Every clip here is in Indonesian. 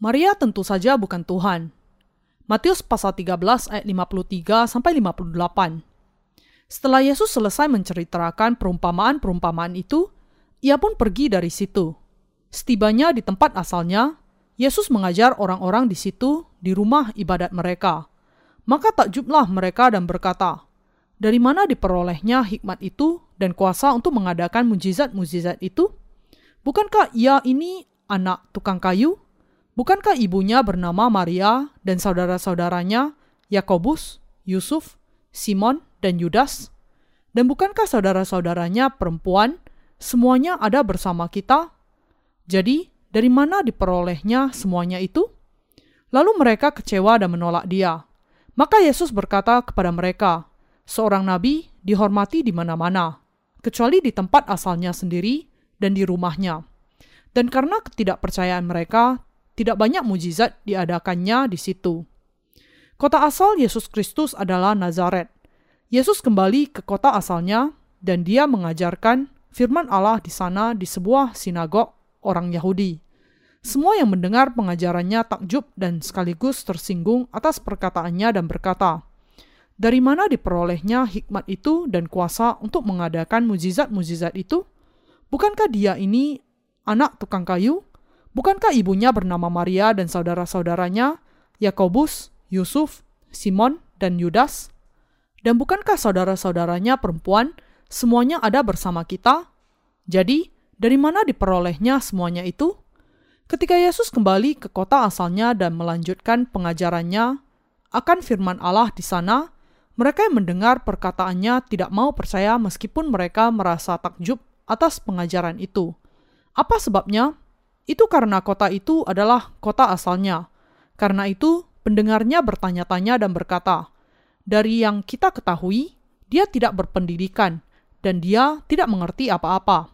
Maria tentu saja bukan Tuhan. Matius pasal 13 ayat 53 sampai 58. Setelah Yesus selesai menceritakan perumpamaan-perumpamaan itu, ia pun pergi dari situ. Setibanya di tempat asalnya, Yesus mengajar orang-orang di situ di rumah ibadat mereka. Maka takjublah mereka dan berkata, "Dari mana diperolehnya hikmat itu dan kuasa untuk mengadakan mujizat-mujizat itu? Bukankah ia ini anak tukang kayu? Bukankah ibunya bernama Maria dan saudara-saudaranya Yakobus, Yusuf, Simon, dan Yudas? Dan bukankah saudara-saudaranya perempuan semuanya ada bersama kita? Jadi, dari mana diperolehnya semuanya itu? Lalu mereka kecewa dan menolak dia. Maka Yesus berkata kepada mereka, seorang nabi dihormati di mana-mana, kecuali di tempat asalnya sendiri dan di rumahnya. Dan karena ketidakpercayaan mereka, tidak banyak mujizat diadakannya di situ. Kota asal Yesus Kristus adalah Nazaret, Yesus kembali ke kota asalnya dan dia mengajarkan firman Allah di sana di sebuah sinagog orang Yahudi. Semua yang mendengar pengajarannya takjub dan sekaligus tersinggung atas perkataannya dan berkata, "Dari mana diperolehnya hikmat itu dan kuasa untuk mengadakan mujizat-mujizat itu? Bukankah dia ini anak tukang kayu? Bukankah ibunya bernama Maria dan saudara-saudaranya Yakobus, Yusuf, Simon, dan Yudas?" Dan bukankah saudara-saudaranya perempuan semuanya ada bersama kita? Jadi, dari mana diperolehnya semuanya itu? Ketika Yesus kembali ke kota asalnya dan melanjutkan pengajarannya akan firman Allah di sana, mereka yang mendengar perkataannya tidak mau percaya meskipun mereka merasa takjub atas pengajaran itu. Apa sebabnya? Itu karena kota itu adalah kota asalnya. Karena itu, pendengarnya bertanya-tanya dan berkata, dari yang kita ketahui, dia tidak berpendidikan dan dia tidak mengerti apa-apa.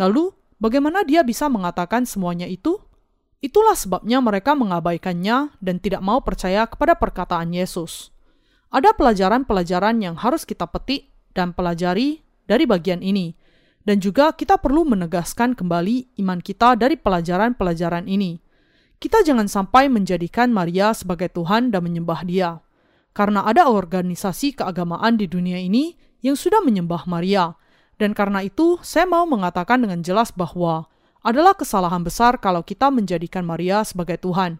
Lalu, bagaimana dia bisa mengatakan semuanya itu? Itulah sebabnya mereka mengabaikannya dan tidak mau percaya kepada perkataan Yesus. Ada pelajaran-pelajaran yang harus kita petik dan pelajari dari bagian ini, dan juga kita perlu menegaskan kembali iman kita dari pelajaran-pelajaran ini. Kita jangan sampai menjadikan Maria sebagai Tuhan dan menyembah Dia karena ada organisasi keagamaan di dunia ini yang sudah menyembah Maria. Dan karena itu, saya mau mengatakan dengan jelas bahwa adalah kesalahan besar kalau kita menjadikan Maria sebagai Tuhan.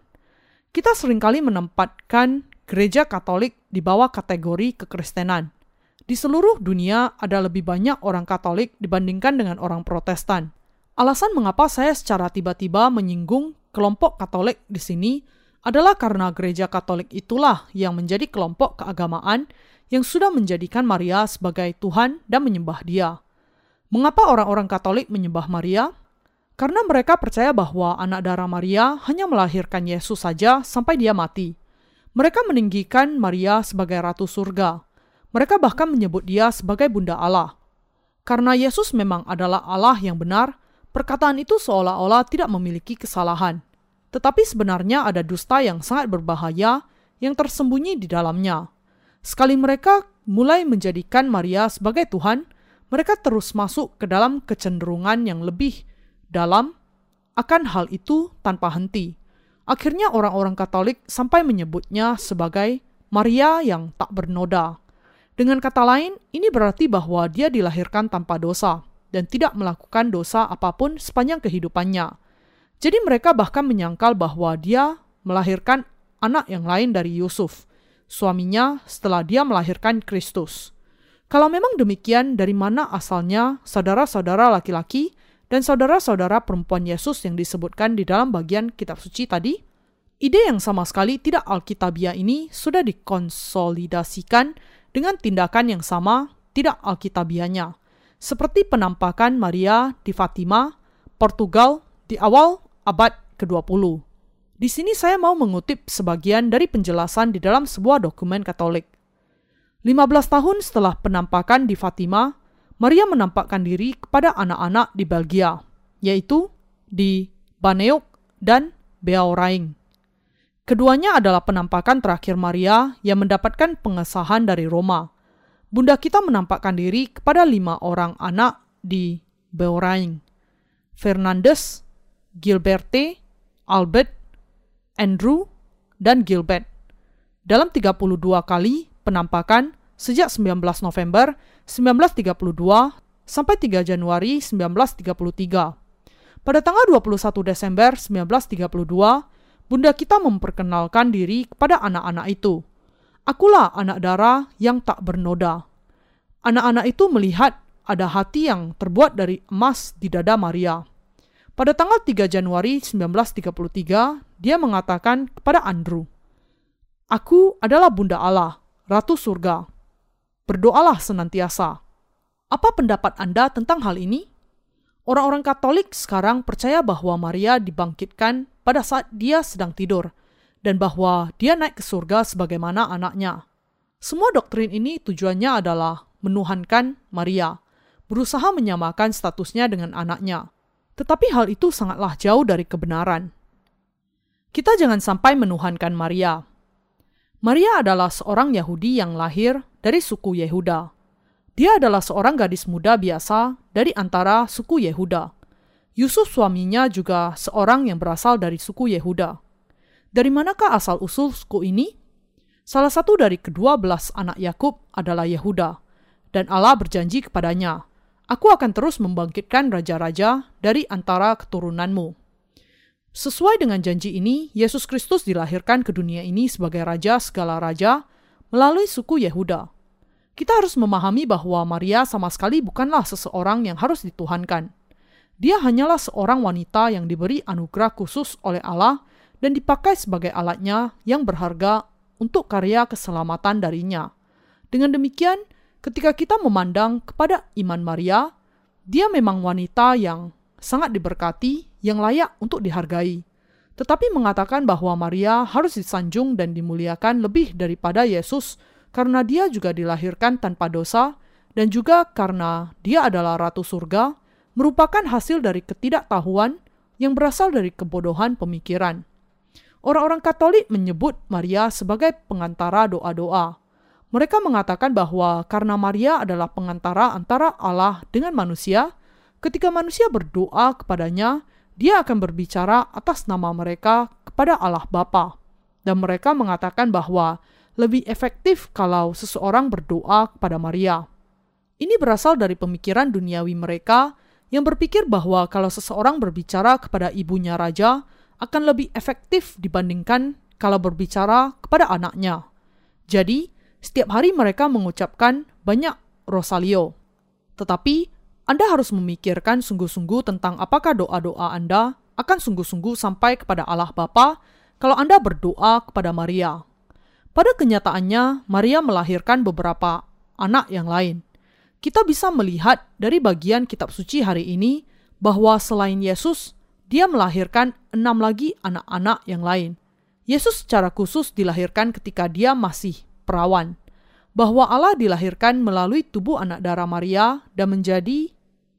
Kita sering kali menempatkan gereja Katolik di bawah kategori kekristenan. Di seluruh dunia ada lebih banyak orang Katolik dibandingkan dengan orang Protestan. Alasan mengapa saya secara tiba-tiba menyinggung kelompok Katolik di sini adalah karena gereja Katolik itulah yang menjadi kelompok keagamaan yang sudah menjadikan Maria sebagai Tuhan dan menyembah Dia. Mengapa orang-orang Katolik menyembah Maria? Karena mereka percaya bahwa anak darah Maria hanya melahirkan Yesus saja sampai dia mati. Mereka meninggikan Maria sebagai ratu surga. Mereka bahkan menyebut dia sebagai Bunda Allah. Karena Yesus memang adalah Allah yang benar, perkataan itu seolah-olah tidak memiliki kesalahan. Tetapi sebenarnya ada dusta yang sangat berbahaya yang tersembunyi di dalamnya. Sekali mereka mulai menjadikan Maria sebagai Tuhan, mereka terus masuk ke dalam kecenderungan yang lebih dalam akan hal itu tanpa henti. Akhirnya orang-orang Katolik sampai menyebutnya sebagai Maria yang tak bernoda. Dengan kata lain, ini berarti bahwa dia dilahirkan tanpa dosa dan tidak melakukan dosa apa pun sepanjang kehidupannya. Jadi mereka bahkan menyangkal bahwa dia melahirkan anak yang lain dari Yusuf, suaminya setelah dia melahirkan Kristus. Kalau memang demikian, dari mana asalnya saudara-saudara laki-laki dan saudara-saudara perempuan Yesus yang disebutkan di dalam bagian kitab suci tadi? Ide yang sama sekali tidak alkitabiah ini sudah dikonsolidasikan dengan tindakan yang sama tidak alkitabiahnya, seperti penampakan Maria di Fatima, Portugal di awal abad ke-20. Di sini saya mau mengutip sebagian dari penjelasan di dalam sebuah dokumen Katolik. 15 tahun setelah penampakan di Fatima, Maria menampakkan diri kepada anak-anak di Belgia, yaitu di Baneuk dan Beauraing. Keduanya adalah penampakan terakhir Maria yang mendapatkan pengesahan dari Roma. Bunda kita menampakkan diri kepada lima orang anak di Beauraing. Fernandes, Gilberte, Albert, Andrew, dan Gilbert. Dalam 32 kali penampakan sejak 19 November 1932 sampai 3 Januari 1933. Pada tanggal 21 Desember 1932, bunda kita memperkenalkan diri kepada anak-anak itu. Akulah anak darah yang tak bernoda. Anak-anak itu melihat ada hati yang terbuat dari emas di dada Maria. Pada tanggal 3 Januari 1933, dia mengatakan kepada Andrew, Aku adalah Bunda Allah, Ratu Surga. Berdoalah senantiasa. Apa pendapat Anda tentang hal ini? Orang-orang Katolik sekarang percaya bahwa Maria dibangkitkan pada saat dia sedang tidur dan bahwa dia naik ke surga sebagaimana anaknya. Semua doktrin ini tujuannya adalah menuhankan Maria, berusaha menyamakan statusnya dengan anaknya. Tetapi hal itu sangatlah jauh dari kebenaran. Kita jangan sampai menuhankan Maria. Maria adalah seorang Yahudi yang lahir dari suku Yehuda. Dia adalah seorang gadis muda biasa dari antara suku Yehuda. Yusuf suaminya juga seorang yang berasal dari suku Yehuda. Dari manakah asal-usul suku ini? Salah satu dari kedua belas anak Yakub adalah Yehuda, dan Allah berjanji kepadanya, Aku akan terus membangkitkan raja-raja dari antara keturunanmu. Sesuai dengan janji ini, Yesus Kristus dilahirkan ke dunia ini sebagai raja segala raja melalui suku Yehuda. Kita harus memahami bahwa Maria sama sekali bukanlah seseorang yang harus dituhankan. Dia hanyalah seorang wanita yang diberi anugerah khusus oleh Allah dan dipakai sebagai alatnya yang berharga untuk karya keselamatan darinya. Dengan demikian, ketika kita memandang kepada iman Maria, dia memang wanita yang sangat diberkati, yang layak untuk dihargai. Tetapi mengatakan bahwa Maria harus disanjung dan dimuliakan lebih daripada Yesus karena dia juga dilahirkan tanpa dosa dan juga karena dia adalah ratu surga, merupakan hasil dari ketidaktahuan yang berasal dari kebodohan pemikiran. Orang-orang Katolik menyebut Maria sebagai pengantara doa-doa. Mereka mengatakan bahwa karena Maria adalah pengantara antara Allah dengan manusia, ketika manusia berdoa kepadanya, dia akan berbicara atas nama mereka kepada Allah Bapa. Dan mereka mengatakan bahwa lebih efektif kalau seseorang berdoa kepada Maria. Ini berasal dari pemikiran duniawi mereka yang berpikir bahwa kalau seseorang berbicara kepada ibunya raja akan lebih efektif dibandingkan kalau berbicara kepada anaknya. Jadi, setiap hari mereka mengucapkan banyak Rosalio. Tetapi, Anda harus memikirkan sungguh-sungguh tentang apakah doa-doa Anda akan sungguh-sungguh sampai kepada Allah Bapa kalau Anda berdoa kepada Maria. Pada kenyataannya, Maria melahirkan beberapa anak yang lain. Kita bisa melihat dari bagian kitab suci hari ini bahwa selain Yesus, dia melahirkan enam lagi anak-anak yang lain. Yesus secara khusus dilahirkan ketika dia masih perawan. Bahwa Allah dilahirkan melalui tubuh anak darah Maria dan menjadi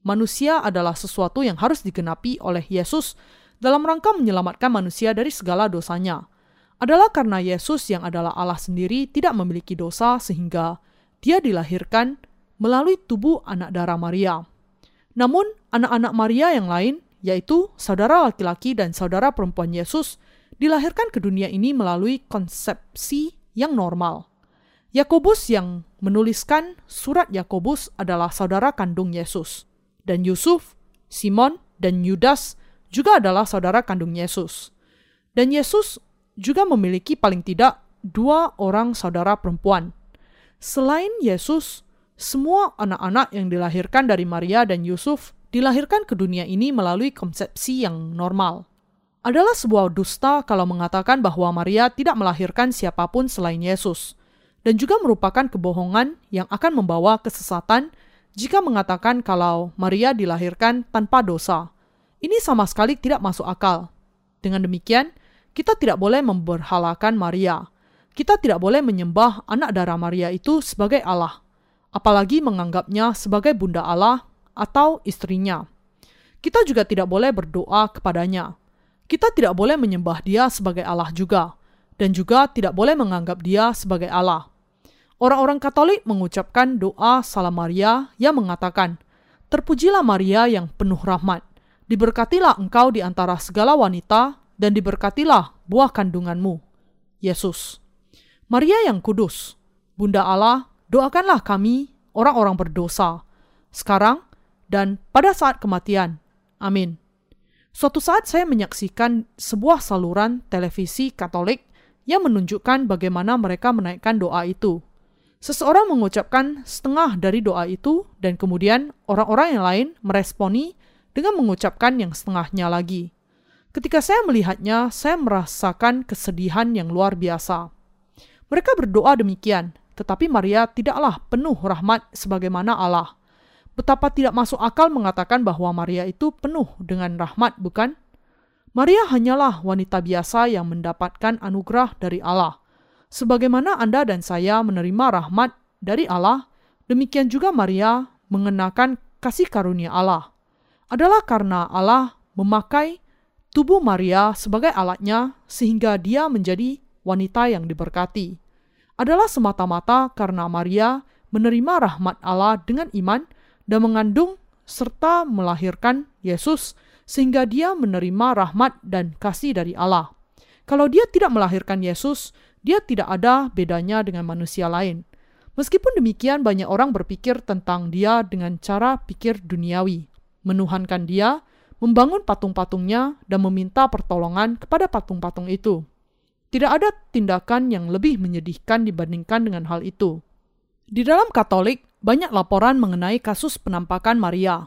manusia adalah sesuatu yang harus digenapi oleh Yesus dalam rangka menyelamatkan manusia dari segala dosanya adalah karena Yesus yang adalah Allah sendiri tidak memiliki dosa sehingga dia dilahirkan melalui tubuh anak darah Maria. Namun, anak-anak Maria yang lain, yaitu saudara laki-laki dan saudara perempuan Yesus, dilahirkan ke dunia ini melalui konsepsi yang normal. Yakobus yang menuliskan surat Yakobus adalah saudara kandung Yesus, dan Yusuf, Simon, dan Yudas juga adalah saudara kandung Yesus. Dan Yesus juga memiliki paling tidak dua orang saudara perempuan. Selain Yesus, semua anak-anak yang dilahirkan dari Maria dan Yusuf dilahirkan ke dunia ini melalui konsepsi yang normal. Adalah sebuah dusta kalau mengatakan bahwa Maria tidak melahirkan siapa pun selain Yesus, dan juga merupakan kebohongan yang akan membawa kesesatan jika mengatakan kalau Maria dilahirkan tanpa dosa. Ini sama sekali tidak masuk akal. Dengan demikian, kita tidak boleh memberhalakan Maria. Kita tidak boleh menyembah anak darah Maria itu sebagai Allah, apalagi menganggapnya sebagai bunda Allah atau istrinya. Kita juga tidak boleh berdoa kepadanya. Kita tidak boleh menyembah dia sebagai Allah juga, dan juga tidak boleh menganggap dia sebagai Allah. Orang-orang Katolik mengucapkan doa Salam Maria yang mengatakan, Terpujilah Maria yang penuh rahmat, diberkatilah engkau di antara segala wanita, dan diberkatilah buah kandunganmu, Yesus. Maria yang kudus, Bunda Allah, doakanlah kami, orang-orang berdosa, sekarang dan pada saat kematian. Amin. Suatu saat saya menyaksikan sebuah saluran televisi Katolik yang menunjukkan bagaimana mereka menaikkan doa itu. Seseorang mengucapkan setengah dari doa itu, dan kemudian orang-orang yang lain meresponi dengan mengucapkan yang setengahnya lagi. Ketika saya melihatnya, saya merasakan kesedihan yang luar biasa. Mereka berdoa demikian, tetapi Maria tidaklah penuh rahmat sebagaimana Allah. Betapa tidak masuk akal mengatakan bahwa Maria itu penuh dengan rahmat, bukan? Maria hanyalah wanita biasa yang mendapatkan anugerah dari Allah. Sebagaimana Anda dan saya menerima rahmat dari Allah, demikian juga Maria mengenakan kasih karunia Allah. Adalah karena Allah memakai tubuh Maria sebagai alatnya sehingga dia menjadi wanita yang diberkati. Adalah semata-mata karena Maria menerima rahmat Allah dengan iman dan mengandung serta melahirkan Yesus sehingga dia menerima rahmat dan kasih dari Allah. Kalau dia tidak melahirkan Yesus, dia tidak ada bedanya dengan manusia lain. Meskipun demikian, banyak orang berpikir tentang dia dengan cara pikir duniawi, menuhankan dia, membangun patung-patungnya, dan meminta pertolongan kepada patung-patung itu. Tidak ada tindakan yang lebih menyedihkan dibandingkan dengan hal itu. Di dalam Katolik, banyak laporan mengenai kasus penampakan Maria.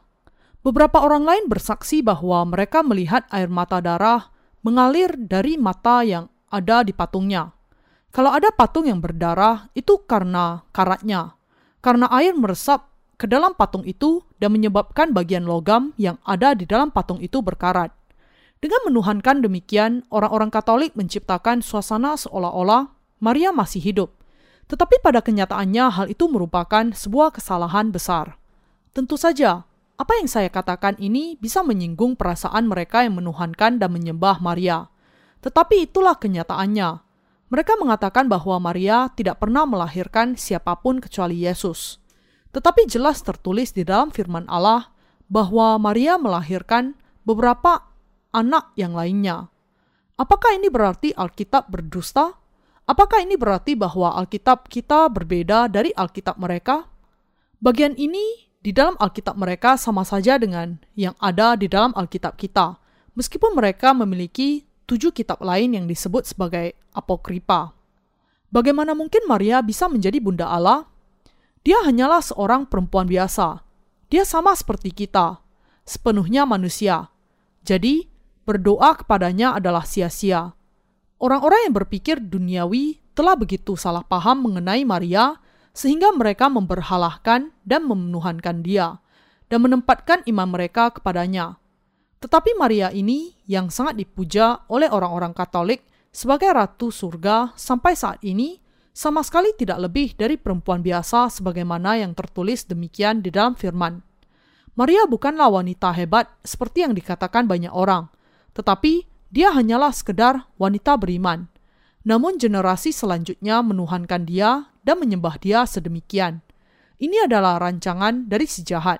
Beberapa orang lain bersaksi bahwa mereka melihat air mata darah mengalir dari mata yang ada di patungnya. Kalau ada patung yang berdarah, itu karena karatnya. Karena air meresap ke dalam patung itu dan menyebabkan bagian logam yang ada di dalam patung itu berkarat. Dengan menuhankan demikian, orang-orang Katolik menciptakan suasana seolah-olah Maria masih hidup. Tetapi pada kenyataannya hal itu merupakan sebuah kesalahan besar. Tentu saja, apa yang saya katakan ini bisa menyinggung perasaan mereka yang menuhankan dan menyembah Maria. Tetapi itulah kenyataannya. Mereka mengatakan bahwa Maria tidak pernah melahirkan siapa pun kecuali Yesus. Tetapi jelas tertulis di dalam firman Allah bahwa Maria melahirkan beberapa anak yang lainnya. Apakah ini berarti Alkitab berdusta? Apakah ini berarti bahwa Alkitab kita berbeda dari Alkitab mereka? Bagian ini di dalam Alkitab mereka sama saja dengan yang ada di dalam Alkitab kita, meskipun mereka memiliki tujuh kitab lain yang disebut sebagai apokripa. Bagaimana mungkin Maria bisa menjadi Bunda Allah? Dia hanyalah seorang perempuan biasa. Dia sama seperti kita, sepenuhnya manusia. Jadi, berdoa kepadanya adalah sia-sia. Orang-orang yang berpikir duniawi telah begitu salah paham mengenai Maria sehingga mereka memberhalahkan dan memenuhankan dia dan menempatkan iman mereka kepadanya. Tetapi Maria ini yang sangat dipuja oleh orang-orang Katolik sebagai ratu surga sampai saat ini sama sekali tidak lebih dari perempuan biasa sebagaimana yang tertulis demikian di dalam firman. Maria bukanlah wanita hebat seperti yang dikatakan banyak orang, tetapi dia hanyalah sekedar wanita beriman. Namun generasi selanjutnya menuhankan dia dan menyembah dia sedemikian. Ini adalah rancangan dari si jahat.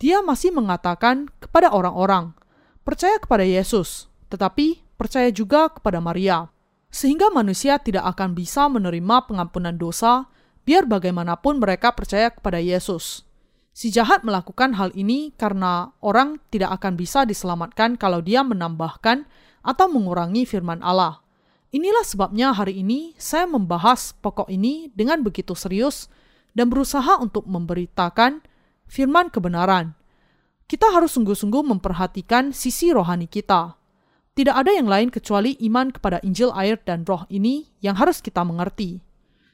Dia masih mengatakan kepada orang-orang, percaya kepada Yesus, tetapi percaya juga kepada Maria. Sehingga manusia tidak akan bisa menerima pengampunan dosa biar bagaimanapun mereka percaya kepada Yesus. Si jahat melakukan hal ini karena orang tidak akan bisa diselamatkan kalau dia menambahkan atau mengurangi firman Allah. Inilah sebabnya hari ini saya membahas pokok ini dengan begitu serius dan berusaha untuk memberitakan firman kebenaran. Kita harus sungguh-sungguh memperhatikan sisi rohani kita. Tidak ada yang lain kecuali iman kepada Injil air dan roh ini yang harus kita mengerti.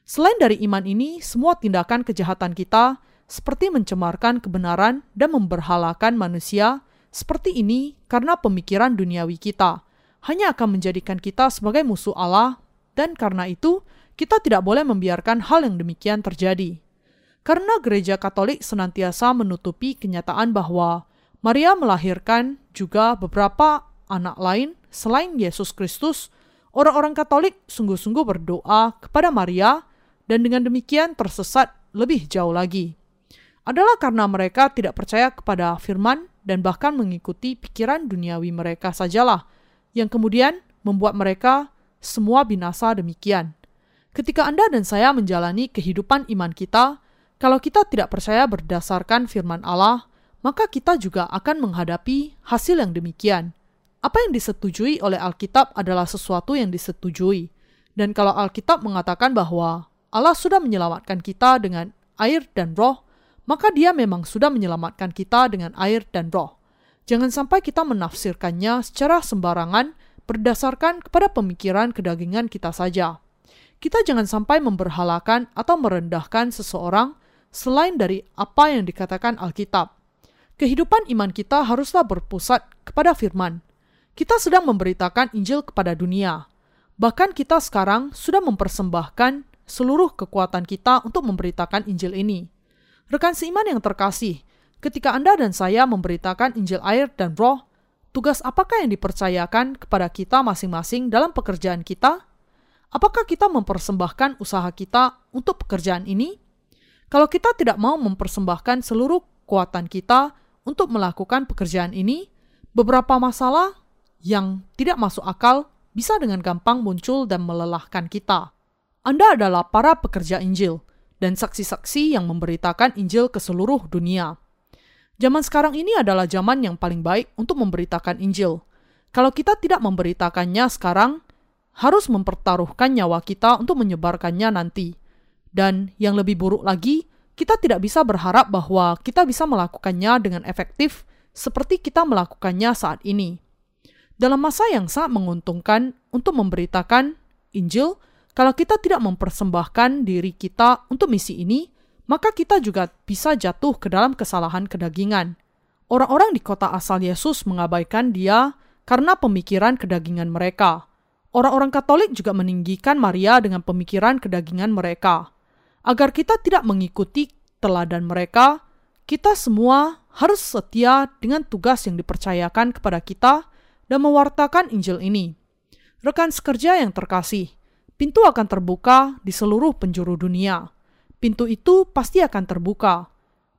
Selain dari iman ini, semua tindakan kejahatan kita seperti mencemarkan kebenaran dan memberhalakan manusia seperti ini karena pemikiran duniawi kita. Hanya akan menjadikan kita sebagai musuh Allah dan karena itu kita tidak boleh membiarkan hal yang demikian terjadi. Karena gereja Katolik senantiasa menutupi kenyataan bahwa Maria melahirkan juga beberapa anak lain selain Yesus Kristus, orang-orang Katolik sungguh-sungguh berdoa kepada Maria dan dengan demikian tersesat lebih jauh lagi adalah karena mereka tidak percaya kepada firman dan bahkan mengikuti pikiran duniawi mereka sajalah, yang kemudian membuat mereka semua binasa demikian. Ketika Anda dan saya menjalani kehidupan iman kita, kalau kita tidak percaya berdasarkan firman Allah, maka kita juga akan menghadapi hasil yang demikian. Apa yang disetujui oleh Alkitab adalah sesuatu yang disetujui. Dan kalau Alkitab mengatakan bahwa Allah sudah menyelamatkan kita dengan air dan roh, maka dia memang sudah menyelamatkan kita dengan air dan roh. Jangan sampai kita menafsirkannya secara sembarangan berdasarkan kepada pemikiran kedagingan kita saja. Kita jangan sampai memberhalakan atau merendahkan seseorang selain dari apa yang dikatakan Alkitab. Kehidupan iman kita haruslah berpusat kepada firman. Kita sedang memberitakan Injil kepada dunia. Bahkan kita sekarang sudah mempersembahkan seluruh kekuatan kita untuk memberitakan Injil ini. Rekan seiman yang terkasih, ketika Anda dan saya memberitakan Injil air dan roh, tugas apakah yang dipercayakan kepada kita masing-masing dalam pekerjaan kita? Apakah kita mempersembahkan usaha kita untuk pekerjaan ini? Kalau kita tidak mau mempersembahkan seluruh kekuatan kita untuk melakukan pekerjaan ini, beberapa masalah yang tidak masuk akal bisa dengan gampang muncul dan melelahkan kita. Anda adalah para pekerja Injil, dan saksi-saksi yang memberitakan Injil ke seluruh dunia. Zaman sekarang ini adalah zaman yang paling baik untuk memberitakan Injil. Kalau kita tidak memberitakannya sekarang, harus mempertaruhkan nyawa kita untuk menyebarkannya nanti. Dan yang lebih buruk lagi, kita tidak bisa berharap bahwa kita bisa melakukannya dengan efektif seperti kita melakukannya saat ini. Dalam masa yang sangat menguntungkan untuk memberitakan Injil, kalau kita tidak mempersembahkan diri kita untuk misi ini, maka kita juga bisa jatuh ke dalam kesalahan kedagingan. Orang-orang di kota asal Yesus mengabaikan dia karena pemikiran kedagingan mereka. Orang-orang Katolik juga meninggikan Maria dengan pemikiran kedagingan mereka. Agar kita tidak mengikuti teladan mereka, kita semua harus setia dengan tugas yang dipercayakan kepada kita dan mewartakan Injil ini. Rekan sekerja yang terkasih, pintu akan terbuka di seluruh penjuru dunia. Pintu itu pasti akan terbuka.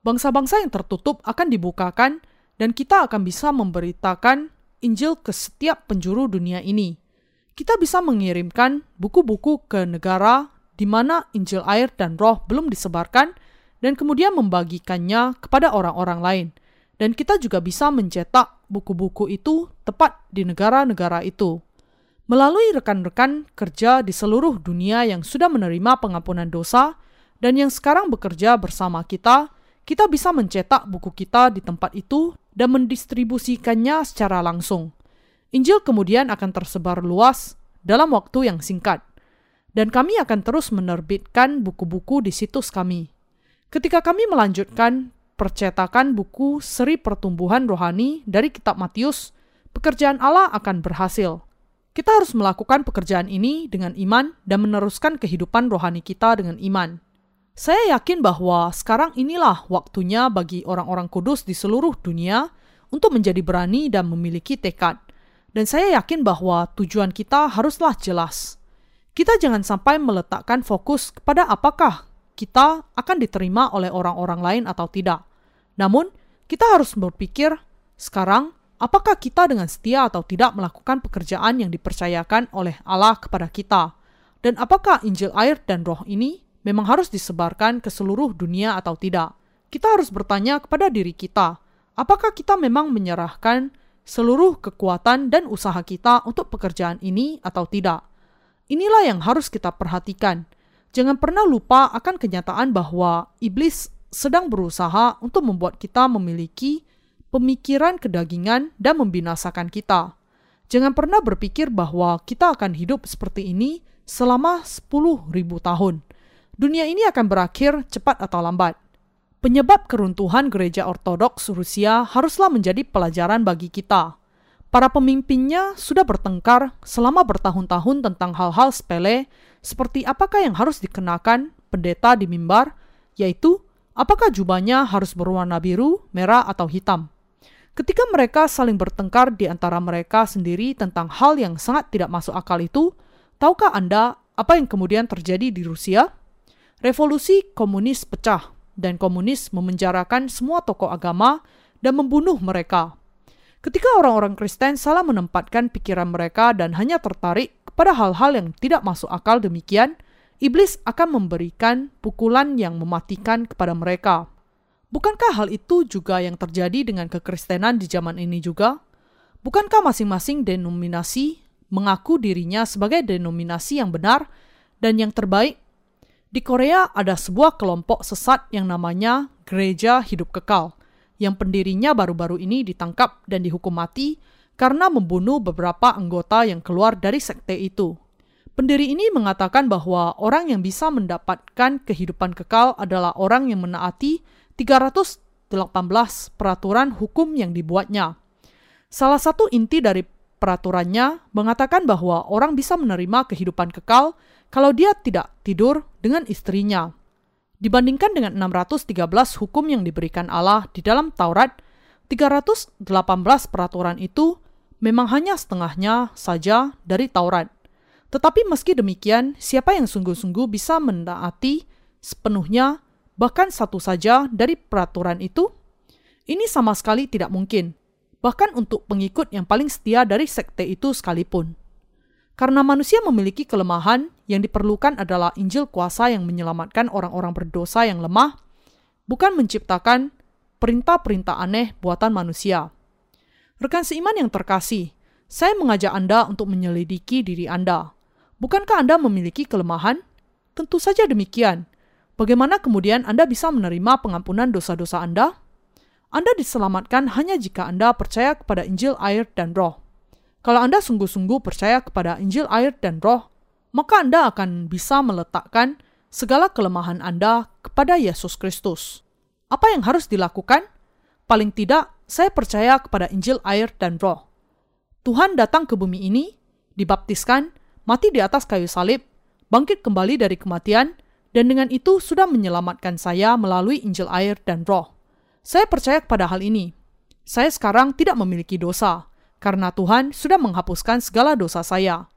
Bangsa-bangsa yang tertutup akan dibukakan, dan kita akan bisa memberitakan Injil ke setiap penjuru dunia ini. Kita bisa mengirimkan buku-buku ke negara di mana Injil air dan roh belum disebarkan, dan kemudian membagikannya kepada orang-orang lain. Dan kita juga bisa mencetak buku-buku itu tepat di negara-negara itu. Melalui rekan-rekan kerja di seluruh dunia yang sudah menerima pengampunan dosa dan yang sekarang bekerja bersama kita, kita bisa mencetak buku kita di tempat itu dan mendistribusikannya secara langsung. Injil kemudian akan tersebar luas dalam waktu yang singkat, dan kami akan terus menerbitkan buku-buku di situs kami. Ketika kami melanjutkan percetakan buku seri pertumbuhan rohani dari Kitab Matius, pekerjaan Allah akan berhasil. Kita harus melakukan pekerjaan ini dengan iman dan meneruskan kehidupan rohani kita dengan iman. Saya yakin bahwa sekarang inilah waktunya bagi orang-orang kudus di seluruh dunia untuk menjadi berani dan memiliki tekad. Dan saya yakin bahwa tujuan kita haruslah jelas. Kita jangan sampai meletakkan fokus kepada apakah kita akan diterima oleh orang-orang lain atau tidak. Namun, kita harus berpikir sekarang apakah kita dengan setia atau tidak melakukan pekerjaan yang dipercayakan oleh Allah kepada kita, dan apakah Injil air dan roh ini memang harus disebarkan ke seluruh dunia atau tidak. Kita harus bertanya kepada diri kita, apakah kita memang menyerahkan seluruh kekuatan dan usaha kita untuk pekerjaan ini atau tidak. Inilah yang harus kita perhatikan. Jangan pernah lupa akan kenyataan bahwa iblis sedang berusaha untuk membuat kita memiliki pemikiran kedagingan dan membinasakan kita. Jangan pernah berpikir bahwa kita akan hidup seperti ini selama 10.000 tahun. Dunia ini akan berakhir cepat atau lambat. Penyebab keruntuhan gereja ortodoks Rusia haruslah menjadi pelajaran bagi kita. Para pemimpinnya sudah bertengkar selama bertahun-tahun tentang hal-hal sepele seperti apakah yang harus dikenakan pendeta di mimbar, yaitu apakah jubahnya harus berwarna biru, merah, atau hitam. Ketika mereka saling bertengkar di antara mereka sendiri tentang hal yang sangat tidak masuk akal itu, tahukah Anda apa yang kemudian terjadi di Rusia? Revolusi komunis pecah dan komunis memenjarakan semua tokoh agama dan membunuh mereka. Ketika orang-orang Kristen salah menempatkan pikiran mereka dan hanya tertarik kepada hal-hal yang tidak masuk akal demikian, iblis akan memberikan pukulan yang mematikan kepada mereka. Bukankah hal itu juga yang terjadi dengan kekristenan di zaman ini juga? Bukankah masing-masing denominasi mengaku dirinya sebagai denominasi yang benar dan yang terbaik? Di Korea ada sebuah kelompok sesat yang namanya Gereja Hidup Kekal, yang pendirinya baru-baru ini ditangkap dan dihukum mati karena membunuh beberapa anggota yang keluar dari sekte itu. Pendiri ini mengatakan bahwa orang yang bisa mendapatkan kehidupan kekal adalah orang yang menaati 318 peraturan hukum yang dibuatnya. Salah satu inti dari peraturannya mengatakan bahwa orang bisa menerima kehidupan kekal kalau dia tidak tidur dengan istrinya. Dibandingkan dengan 613 hukum yang diberikan Allah di dalam Taurat, 318 peraturan itu memang hanya setengahnya saja dari Taurat. Tetapi meski demikian, siapa yang sungguh-sungguh bisa menaati sepenuhnya bahkan satu saja dari peraturan itu? Ini sama sekali tidak mungkin, bahkan untuk pengikut yang paling setia dari sekte itu sekalipun. Karena manusia memiliki kelemahan, yang diperlukan adalah Injil kuasa yang menyelamatkan orang-orang berdosa yang lemah, bukan menciptakan perintah-perintah aneh buatan manusia. Rekan seiman yang terkasih, saya mengajak Anda untuk menyelidiki diri Anda. Bukankah Anda memiliki kelemahan? Tentu saja demikian. Bagaimana kemudian Anda bisa menerima pengampunan dosa-dosa Anda? Anda diselamatkan hanya jika Anda percaya kepada Injil air dan roh. Kalau Anda sungguh-sungguh percaya kepada Injil air dan roh, maka Anda akan bisa meletakkan segala kelemahan Anda kepada Yesus Kristus. Apa yang harus dilakukan? Paling tidak, saya percaya kepada Injil air dan roh. Tuhan datang ke bumi ini, dibaptiskan, mati di atas kayu salib, bangkit kembali dari kematian, dan dengan itu sudah menyelamatkan saya melalui Injil air dan roh. Saya percaya kepada hal ini. Saya sekarang tidak memiliki dosa, karena Tuhan sudah menghapuskan segala dosa saya.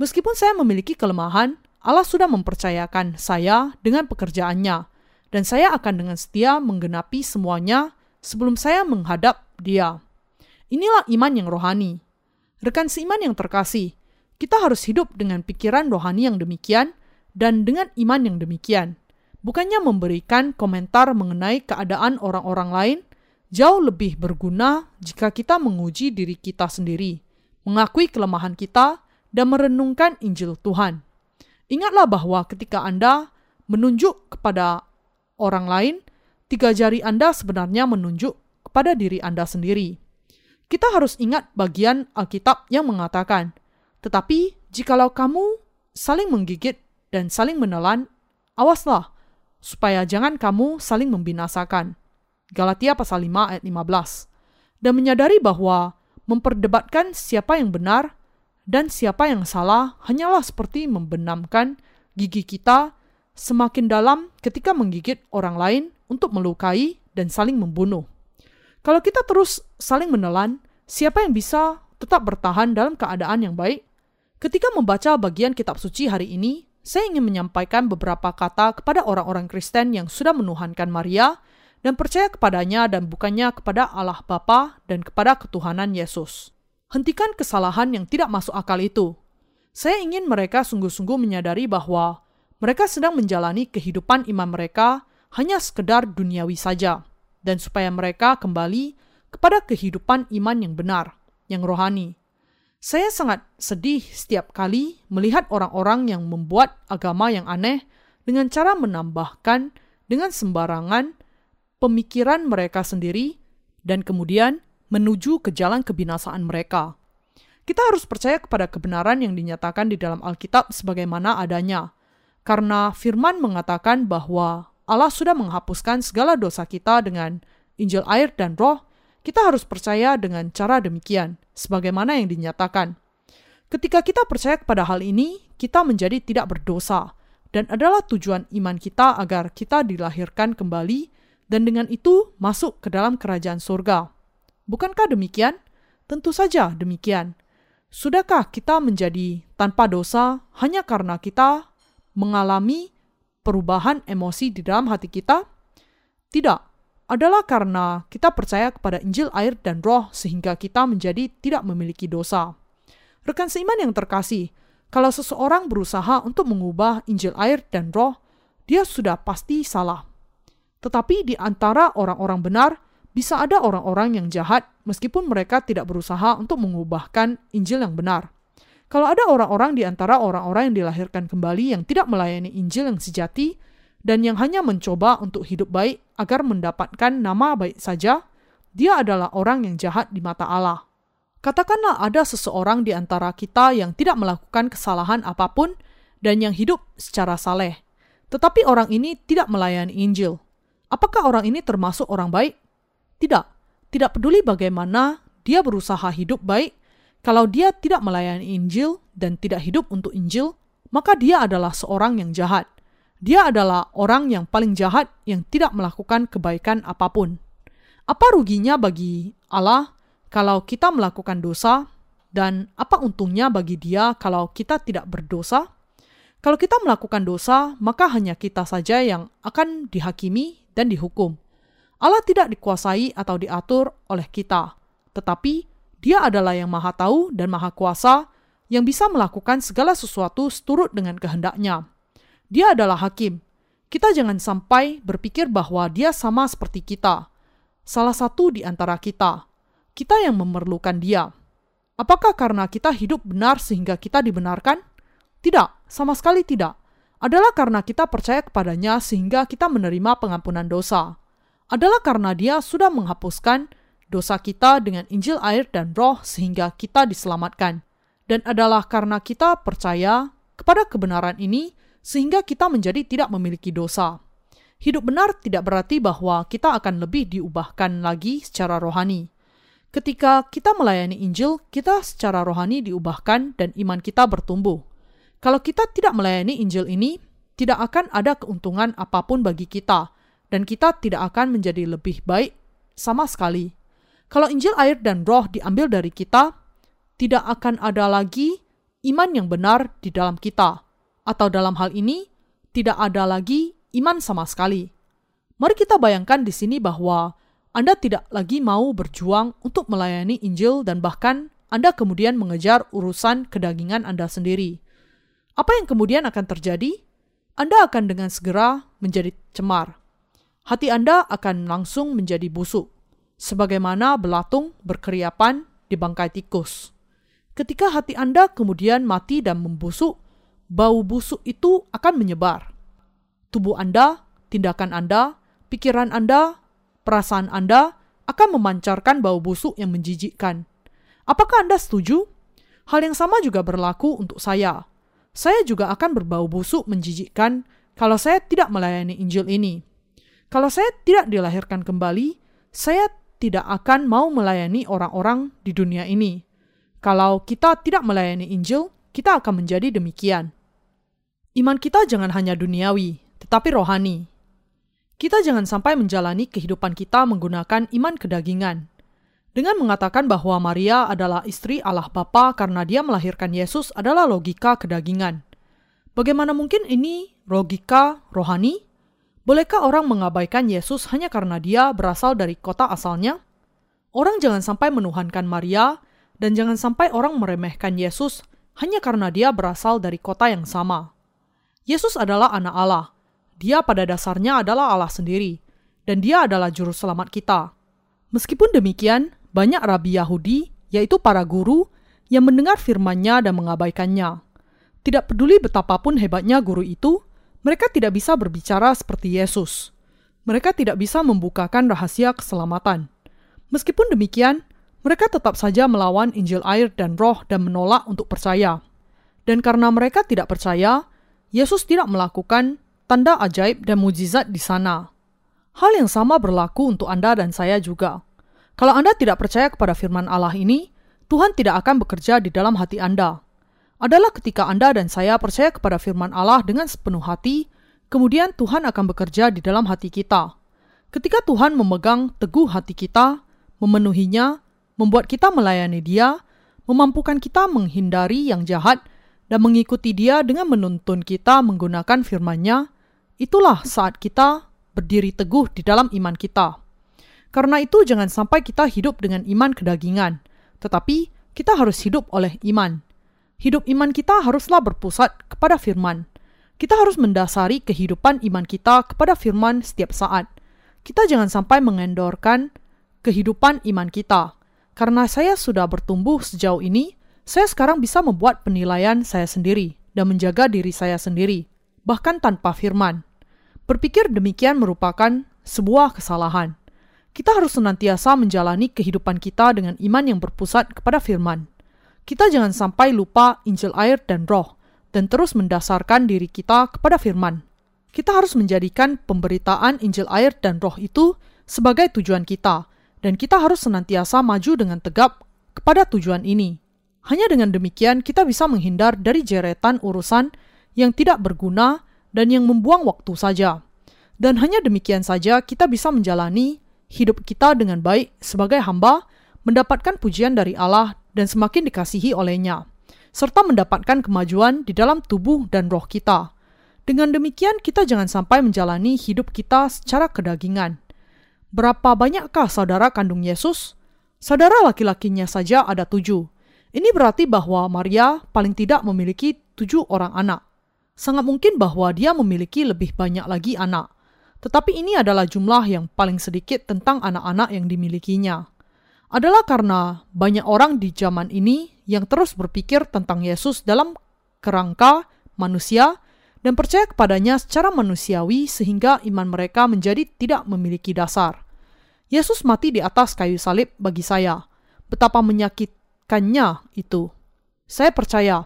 Meskipun saya memiliki kelemahan, Allah sudah mempercayakan saya dengan pekerjaannya, dan saya akan dengan setia menggenapi semuanya sebelum saya menghadap dia. Inilah iman yang rohani. Rekan seiman yang terkasih, kita harus hidup dengan pikiran rohani yang demikian, dan dengan iman yang demikian, bukannya memberikan komentar mengenai keadaan orang-orang lain, jauh lebih berguna jika kita menguji diri kita sendiri, mengakui kelemahan kita, dan merenungkan Injil Tuhan. Ingatlah bahwa ketika Anda menunjuk kepada orang lain, tiga jari Anda sebenarnya menunjuk kepada diri Anda sendiri. Kita harus ingat bagian Alkitab yang mengatakan, "Tetapi jikalau kamu saling menggigit dan saling menelan, awaslah, supaya jangan kamu saling membinasakan. Galatia pasal 5 ayat 15. Dan menyadari bahwa memperdebatkan siapa yang benar dan siapa yang salah hanyalah seperti membenamkan gigi kita semakin dalam ketika menggigit orang lain untuk melukai dan saling membunuh. Kalau kita terus saling menelan, siapa yang bisa tetap bertahan dalam keadaan yang baik? Ketika membaca bagian kitab suci hari ini, saya ingin menyampaikan beberapa kata kepada orang-orang Kristen yang sudah menuhankan Maria dan percaya kepadanya dan bukannya kepada Allah Bapa dan kepada ketuhanan Yesus. Hentikan kesalahan yang tidak masuk akal itu. Saya ingin mereka sungguh-sungguh menyadari bahwa mereka sedang menjalani kehidupan iman mereka hanya sekedar duniawi saja, dan supaya mereka kembali kepada kehidupan iman yang benar, yang rohani, saya sangat sedih setiap kali melihat orang-orang yang membuat agama yang aneh dengan cara menambahkan dengan sembarangan pemikiran mereka sendiri dan kemudian menuju ke jalan kebinasaan mereka. Kita harus percaya kepada kebenaran yang dinyatakan di dalam Alkitab sebagaimana adanya, karena firman mengatakan bahwa Allah sudah menghapuskan segala dosa kita dengan Injil air dan roh, kita harus percaya dengan cara demikian sebagaimana yang dinyatakan. Ketika kita percaya kepada hal ini, kita menjadi tidak berdosa, dan adalah tujuan iman kita agar kita dilahirkan kembali dan dengan itu masuk ke dalam kerajaan surga. Bukankah demikian? Tentu saja demikian. Sudahkah kita menjadi tanpa dosa hanya karena kita mengalami perubahan emosi di dalam hati kita? Tidak. Adalah karena kita percaya kepada Injil air dan roh sehingga kita menjadi tidak memiliki dosa. Rekan seiman yang terkasih, kalau seseorang berusaha untuk mengubah Injil air dan roh, dia sudah pasti salah. Tetapi di antara orang-orang benar, bisa ada orang-orang yang jahat meskipun mereka tidak berusaha untuk mengubahkan Injil yang benar. Kalau ada orang-orang di antara orang-orang yang dilahirkan kembali yang tidak melayani Injil yang sejati dan yang hanya mencoba untuk hidup baik agar mendapatkan nama baik saja, dia adalah orang yang jahat di mata Allah. Katakanlah ada seseorang di antara kita yang tidak melakukan kesalahan apa pun dan yang hidup secara saleh, tetapi orang ini tidak melayani Injil. Apakah orang ini termasuk orang baik? Tidak, tidak peduli bagaimana dia berusaha hidup baik, kalau dia tidak melayani Injil dan tidak hidup untuk Injil, maka dia adalah seorang yang jahat. Dia adalah orang yang paling jahat yang tidak melakukan kebaikan apa pun. Apa ruginya bagi Allah kalau kita melakukan dosa, dan apa untungnya bagi Dia kalau kita tidak berdosa? Kalau kita melakukan dosa, maka hanya kita saja yang akan dihakimi dan dihukum. Allah tidak dikuasai atau diatur oleh kita, tetapi Dia adalah yang Maha Tahu dan Maha Kuasa yang bisa melakukan segala sesuatu seturut dengan kehendaknya. Dia adalah hakim. Kita jangan sampai berpikir bahwa Dia sama seperti kita, salah satu di antara kita. Kita yang memerlukan Dia. Apakah karena kita hidup benar sehingga kita dibenarkan? Tidak, sama sekali tidak. Adalah karena kita percaya kepadanya sehingga kita menerima pengampunan dosa adalah karena Dia sudah menghapuskan dosa kita dengan Injil air dan Roh sehingga kita diselamatkan, dan adalah karena kita percaya kepada kebenaran ini sehingga kita menjadi tidak memiliki dosa. Hidup benar tidak berarti bahwa kita akan lebih diubahkan lagi secara rohani. Ketika kita melayani Injil, kita secara rohani diubahkan dan iman kita bertumbuh. Kalau kita tidak melayani Injil ini, tidak akan ada keuntungan apa pun bagi kita, dan kita tidak akan menjadi lebih baik sama sekali. Kalau Injil air dan roh diambil dari kita, tidak akan ada lagi iman yang benar di dalam kita, atau dalam hal ini, tidak ada lagi iman sama sekali. Mari kita bayangkan di sini bahwa Anda tidak lagi mau berjuang untuk melayani Injil dan bahkan Anda kemudian mengejar urusan kedagingan Anda sendiri. Apa yang kemudian akan terjadi? Anda akan dengan segera menjadi cemar hati Anda akan langsung menjadi busuk, sebagaimana belatung berkeriapan di bangkai tikus. Ketika hati Anda kemudian mati dan membusuk, bau busuk itu akan menyebar. Tubuh Anda, tindakan Anda, pikiran Anda, perasaan Anda akan memancarkan bau busuk yang menjijikkan. Apakah Anda setuju? Hal yang sama juga berlaku untuk saya. Saya juga akan berbau busuk menjijikkan kalau saya tidak melayani Injil ini. Kalau saya tidak dilahirkan kembali, saya tidak akan mau melayani orang-orang di dunia ini. Kalau kita tidak melayani Injil, kita akan menjadi demikian. Iman kita jangan hanya duniawi, tetapi rohani. Kita jangan sampai menjalani kehidupan kita menggunakan iman kedagingan. Dengan mengatakan bahwa Maria adalah istri Allah Bapa karena dia melahirkan Yesus adalah logika kedagingan. Bagaimana mungkin ini logika rohani? Bolehkah orang mengabaikan Yesus hanya karena dia berasal dari kota asalnya? Orang jangan sampai menuhankan Maria, dan jangan sampai orang meremehkan Yesus hanya karena dia berasal dari kota yang sama. Yesus adalah anak Allah. Dia pada dasarnya adalah Allah sendiri, dan dia adalah juru selamat kita. Meskipun demikian, banyak rabi Yahudi, yaitu para guru, yang mendengar firman-Nya dan mengabaikannya. Tidak peduli betapapun hebatnya guru itu, mereka tidak bisa berbicara seperti Yesus. Mereka tidak bisa membukakan rahasia keselamatan. Meskipun demikian, mereka tetap saja melawan Injil air dan roh dan menolak untuk percaya. Dan karena mereka tidak percaya, Yesus tidak melakukan tanda ajaib dan mujizat di sana. Hal yang sama berlaku untuk Anda dan saya juga. Kalau Anda tidak percaya kepada firman Allah ini, Tuhan tidak akan bekerja di dalam hati Anda adalah ketika Anda dan saya percaya kepada firman Allah dengan sepenuh hati, kemudian Tuhan akan bekerja di dalam hati kita. Ketika Tuhan memegang teguh hati kita, memenuhinya, membuat kita melayani Dia, memampukan kita menghindari yang jahat, dan mengikuti Dia dengan menuntun kita menggunakan firman-Nya, itulah saat kita berdiri teguh di dalam iman kita. Karena itu jangan sampai kita hidup dengan iman kedagingan, tetapi kita harus hidup oleh iman. Hidup iman kita haruslah berpusat kepada firman. Kita harus mendasari kehidupan iman kita kepada firman setiap saat. Kita jangan sampai mengendorkan kehidupan iman kita. Karena saya sudah bertumbuh sejauh ini, saya sekarang bisa membuat penilaian saya sendiri dan menjaga diri saya sendiri, bahkan tanpa firman. Berpikir demikian merupakan sebuah kesalahan. Kita harus senantiasa menjalani kehidupan kita dengan iman yang berpusat kepada firman. Kita jangan sampai lupa Injil air dan roh, dan terus mendasarkan diri kita kepada firman. Kita harus menjadikan pemberitaan Injil air dan roh itu sebagai tujuan kita, dan kita harus senantiasa maju dengan tegap kepada tujuan ini. Hanya dengan demikian kita bisa menghindar dari jeretan urusan yang tidak berguna dan yang membuang waktu saja. Dan hanya demikian saja kita bisa menjalani hidup kita dengan baik sebagai hamba, mendapatkan pujian dari Allah dan semakin dikasihi olehnya, serta mendapatkan kemajuan di dalam tubuh dan roh kita. Dengan demikian, kita jangan sampai menjalani hidup kita secara kedagingan. Berapa banyakkah saudara kandung Yesus? Saudara laki-lakinya saja ada tujuh. Ini berarti bahwa Maria paling tidak memiliki tujuh orang anak. Sangat mungkin bahwa dia memiliki lebih banyak lagi anak. Tetapi ini adalah jumlah yang paling sedikit tentang anak-anak yang dimilikinya adalah karena banyak orang di zaman ini yang terus berpikir tentang Yesus dalam kerangka manusia dan percaya kepadanya secara manusiawi sehingga iman mereka menjadi tidak memiliki dasar. Yesus mati di atas kayu salib bagi saya. Betapa menyakitkannya itu. Saya percaya.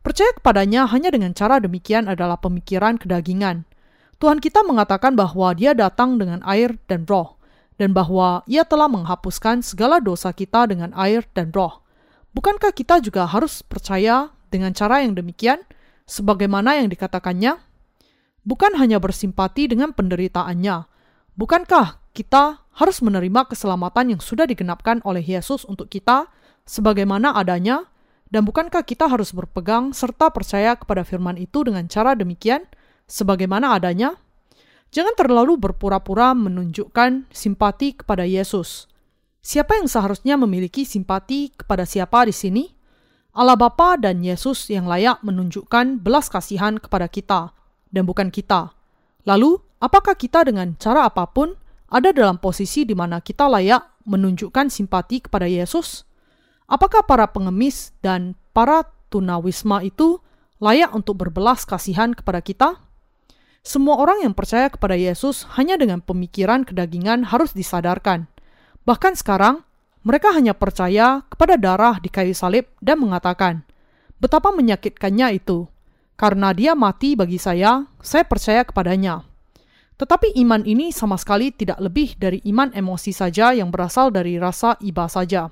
Percaya kepadanya hanya dengan cara demikian adalah pemikiran kedagingan. Tuhan kita mengatakan bahwa dia datang dengan air dan roh dan bahwa ia telah menghapuskan segala dosa kita dengan air dan roh. Bukankah kita juga harus percaya dengan cara yang demikian, sebagaimana yang dikatakannya? Bukan hanya bersimpati dengan penderitaannya, bukankah kita harus menerima keselamatan yang sudah digenapkan oleh Yesus untuk kita, sebagaimana adanya, dan bukankah kita harus berpegang serta percaya kepada firman itu dengan cara demikian, sebagaimana adanya? Jangan terlalu berpura-pura menunjukkan simpati kepada Yesus. Siapa yang seharusnya memiliki simpati kepada siapa di sini? Allah Bapa dan Yesus yang layak menunjukkan belas kasihan kepada kita dan bukan kita. Lalu, apakah kita dengan cara apa pun ada dalam posisi di mana kita layak menunjukkan simpati kepada Yesus? Apakah para pengemis dan para tunawisma itu layak untuk berbelas kasihan kepada kita? Semua orang yang percaya kepada Yesus hanya dengan pemikiran kedagingan harus disadarkan. Bahkan sekarang, mereka hanya percaya kepada darah di kayu salib dan mengatakan, betapa menyakitkannya itu. Karena dia mati bagi saya, saya percaya kepadanya. Tetapi iman ini sama sekali tidak lebih dari iman emosi saja yang berasal dari rasa iba saja.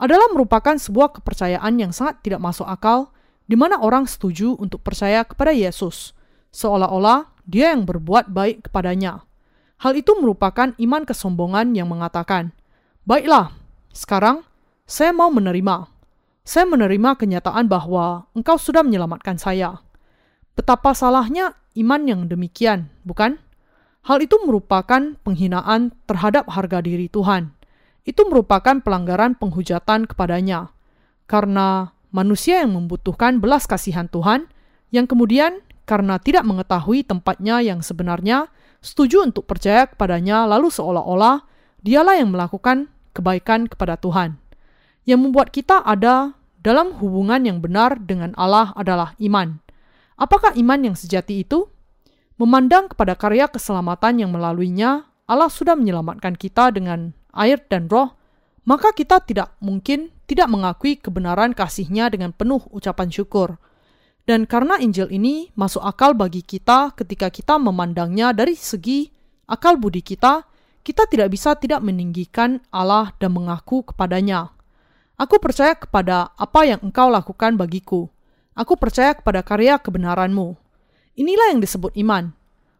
Adalah merupakan sebuah kepercayaan yang sangat tidak masuk akal, di mana orang setuju untuk percaya kepada Yesus, seolah-olah dia yang berbuat baik kepadanya. Hal itu merupakan iman kesombongan yang mengatakan, Baiklah, sekarang saya mau menerima. Saya menerima kenyataan bahwa engkau sudah menyelamatkan saya. Betapa salahnya iman yang demikian, bukan? Hal itu merupakan penghinaan terhadap harga diri Tuhan. Itu merupakan pelanggaran penghujatan kepadanya. Karena manusia yang membutuhkan belas kasihan Tuhan, yang kemudian karena tidak mengetahui tempatnya yang sebenarnya, setuju untuk percaya kepadanya lalu seolah-olah dialah yang melakukan kebaikan kepada Tuhan. Yang membuat kita ada dalam hubungan yang benar dengan Allah adalah iman. Apakah iman yang sejati itu? Memandang kepada karya keselamatan yang melaluinya, Allah sudah menyelamatkan kita dengan air dan roh, maka kita tidak mungkin tidak mengakui kebenaran kasihnya dengan penuh ucapan syukur. Dan karena Injil ini masuk akal bagi kita ketika kita memandangnya dari segi akal budi kita, kita tidak bisa tidak meninggikan Allah dan mengaku kepadanya. Aku percaya kepada apa yang engkau lakukan bagiku. Aku percaya kepada karya kebenaranmu. Inilah yang disebut iman.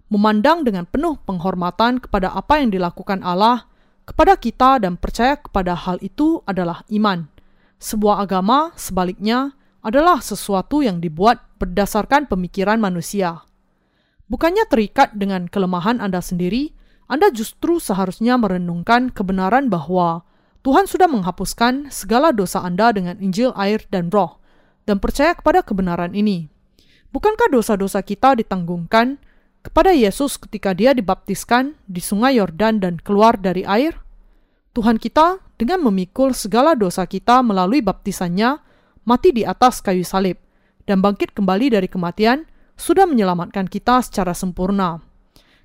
Memandang dengan penuh penghormatan kepada apa yang dilakukan Allah kepada kita dan percaya kepada hal itu adalah iman. Sebuah agama, sebaliknya, adalah sesuatu yang dibuat berdasarkan pemikiran manusia. Bukannya terikat dengan kelemahan Anda sendiri, Anda justru seharusnya merenungkan kebenaran bahwa Tuhan sudah menghapuskan segala dosa Anda dengan Injil, air, dan Roh, dan percaya kepada kebenaran ini. Bukankah dosa-dosa kita ditanggungkan kepada Yesus ketika Dia dibaptiskan di Sungai Yordan dan keluar dari air? Tuhan kita, dengan memikul segala dosa kita melalui baptisannya, mati di atas kayu salib, dan bangkit kembali dari kematian, sudah menyelamatkan kita secara sempurna.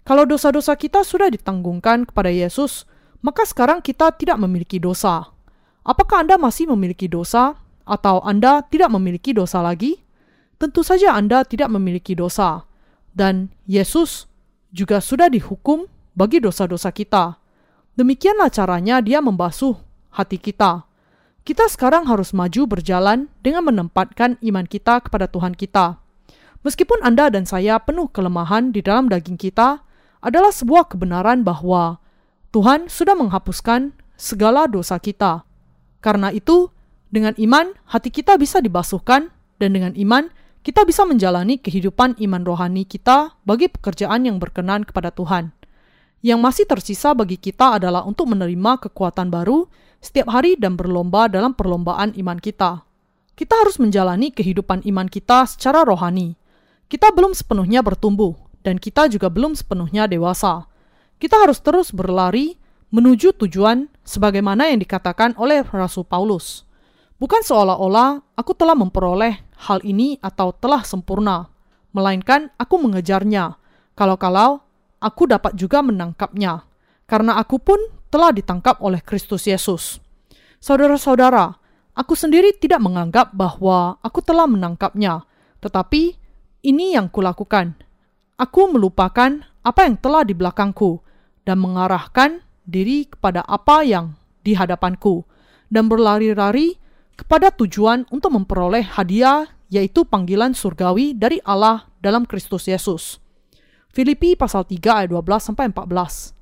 Kalau dosa-dosa kita sudah ditanggungkan kepada Yesus, maka sekarang kita tidak memiliki dosa. Apakah Anda masih memiliki dosa, atau Anda tidak memiliki dosa lagi? Tentu saja Anda tidak memiliki dosa, dan Yesus juga sudah dihukum bagi dosa-dosa kita. Demikianlah caranya Dia membasuh hati kita. Kita sekarang harus maju berjalan dengan menempatkan iman kita kepada Tuhan kita. Meskipun Anda dan saya penuh kelemahan di dalam daging kita, adalah sebuah kebenaran bahwa Tuhan sudah menghapuskan segala dosa kita. Karena itu, dengan iman hati kita bisa dibasuhkan dan dengan iman kita bisa menjalani kehidupan iman rohani kita bagi pekerjaan yang berkenan kepada Tuhan. Yang masih tersisa bagi kita adalah untuk menerima kekuatan baru setiap hari dan berlomba dalam perlombaan iman kita. Kita harus menjalani kehidupan iman kita secara rohani. Kita belum sepenuhnya bertumbuh, dan kita juga belum sepenuhnya dewasa. Kita harus terus berlari menuju tujuan sebagaimana yang dikatakan oleh Rasul Paulus. Bukan seolah-olah aku telah memperoleh hal ini atau telah sempurna, melainkan aku mengejarnya. Kalau-kalau aku dapat juga menangkapnya, karena aku pun telah ditangkap oleh Kristus Yesus. Saudara-saudara, aku sendiri tidak menganggap bahwa aku telah menangkapnya, tetapi ini yang kulakukan. Aku melupakan apa yang telah di belakangku dan mengarahkan diri kepada apa yang di hadapanku dan berlari-lari kepada tujuan untuk memperoleh hadiah yaitu panggilan surgawi dari Allah dalam Kristus Yesus. Filipi pasal 3 ayat 12 sampai 14.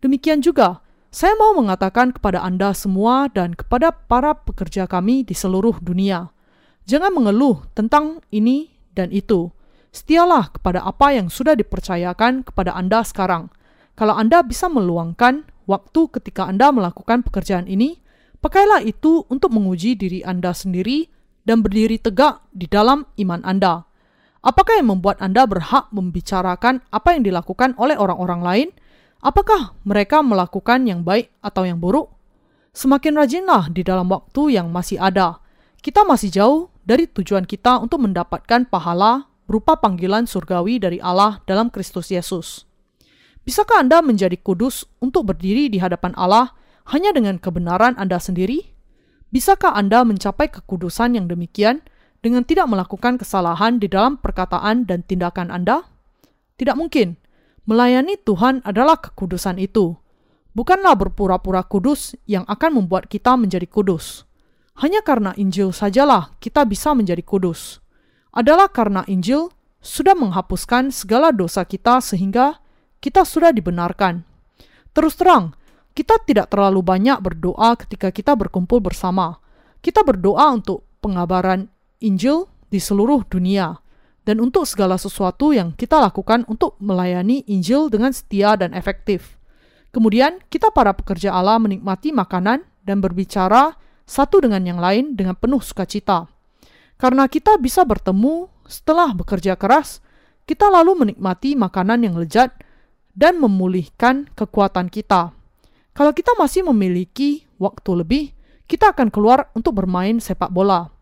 Demikian juga, saya mau mengatakan kepada Anda semua dan kepada para pekerja kami di seluruh dunia, jangan mengeluh tentang ini dan itu. Setialah kepada apa yang sudah dipercayakan kepada Anda sekarang – kalau Anda bisa meluangkan waktu ketika Anda melakukan pekerjaan ini, pakailah itu untuk menguji diri Anda sendiri dan berdiri tegak di dalam iman Anda. Apakah yang membuat Anda berhak membicarakan apa yang dilakukan oleh orang-orang lain? Apakah mereka melakukan yang baik atau yang buruk? Semakin rajinlah di dalam waktu yang masih ada. Kita masih jauh dari tujuan kita untuk mendapatkan pahala berupa panggilan surgawi dari Allah dalam Kristus Yesus. Bisakah Anda menjadi kudus untuk berdiri di hadapan Allah hanya dengan kebenaran Anda sendiri? Bisakah Anda mencapai kekudusan yang demikian dengan tidak melakukan kesalahan di dalam perkataan dan tindakan Anda? Tidak mungkin. Melayani Tuhan adalah kekudusan itu. Bukanlah berpura-pura kudus yang akan membuat kita menjadi kudus. Hanya karena Injil sajalah kita bisa menjadi kudus. Adalah karena Injil sudah menghapuskan segala dosa kita sehingga kita sudah dibenarkan. Terus terang, kita tidak terlalu banyak berdoa ketika kita berkumpul bersama. Kita berdoa untuk pengabaran Injil di seluruh dunia dan untuk segala sesuatu yang kita lakukan untuk melayani Injil dengan setia dan efektif. Kemudian, kita para pekerja Allah menikmati makanan dan berbicara satu dengan yang lain dengan penuh sukacita. Karena kita bisa bertemu setelah bekerja keras, kita lalu menikmati makanan yang lezat dan memulihkan kekuatan kita. Kalau kita masih memiliki waktu lebih, kita akan keluar untuk bermain sepak bola.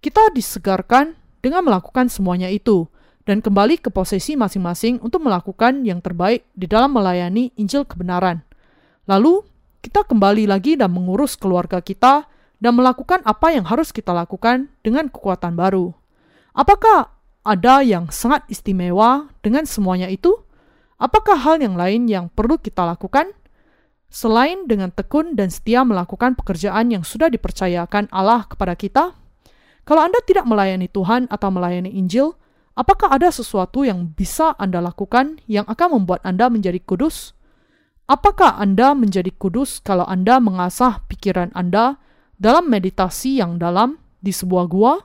Kita disegarkan dengan melakukan semuanya itu dan kembali ke posisi masing-masing untuk melakukan yang terbaik di dalam melayani Injil kebenaran. Lalu, kita kembali lagi dan mengurus keluarga kita dan melakukan apa yang harus kita lakukan dengan kekuatan baru. Apakah ada yang sangat istimewa dengan semuanya itu? Apakah hal yang lain yang perlu kita lakukan? Selain dengan tekun dan setia melakukan pekerjaan yang sudah dipercayakan Allah kepada kita, kalau Anda tidak melayani Tuhan atau melayani Injil, apakah ada sesuatu yang bisa Anda lakukan yang akan membuat Anda menjadi kudus? Apakah Anda menjadi kudus kalau Anda mengasah pikiran Anda dalam meditasi yang dalam di sebuah gua?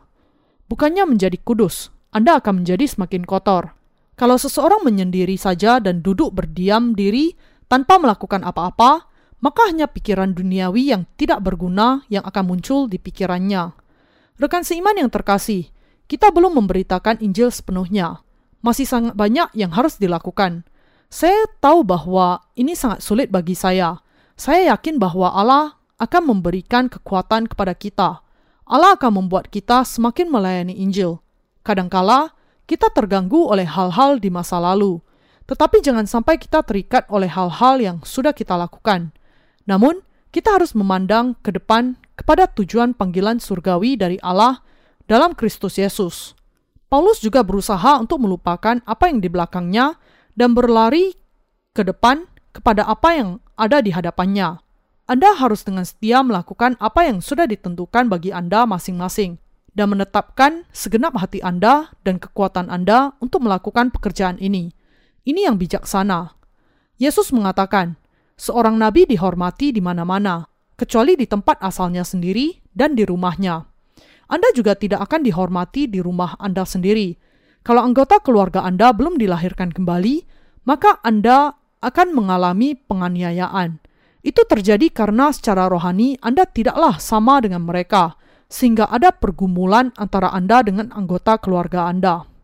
Bukannya menjadi kudus, Anda akan menjadi semakin kotor. Kalau seseorang menyendiri saja dan duduk berdiam diri tanpa melakukan apa-apa, maka hanya pikiran duniawi yang tidak berguna yang akan muncul di pikirannya. Rekan seiman yang terkasih, kita belum memberitakan Injil sepenuhnya. Masih sangat banyak yang harus dilakukan. Saya tahu bahwa ini sangat sulit bagi saya. Saya yakin bahwa Allah akan memberikan kekuatan kepada kita. Allah akan membuat kita semakin melayani Injil. Kadangkala kita terganggu oleh hal-hal di masa lalu, tetapi jangan sampai kita terikat oleh hal-hal yang sudah kita lakukan. Namun, kita harus memandang ke depan kepada tujuan panggilan surgawi dari Allah dalam Kristus Yesus. Paulus juga berusaha untuk melupakan apa yang di belakangnya dan berlari ke depan kepada apa yang ada di hadapannya. Anda harus dengan setia melakukan apa yang sudah ditentukan bagi Anda masing-masing dan menetapkan segenap hati Anda dan kekuatan Anda untuk melakukan pekerjaan ini. Ini yang bijaksana. Yesus mengatakan, seorang nabi dihormati di mana-mana, kecuali di tempat asalnya sendiri dan di rumahnya. Anda juga tidak akan dihormati di rumah Anda sendiri. Kalau anggota keluarga Anda belum dilahirkan kembali, maka Anda akan mengalami penganiayaan. Itu terjadi karena secara rohani Anda tidaklah sama dengan mereka sehingga ada pergumulan antara Anda dengan anggota keluarga Anda.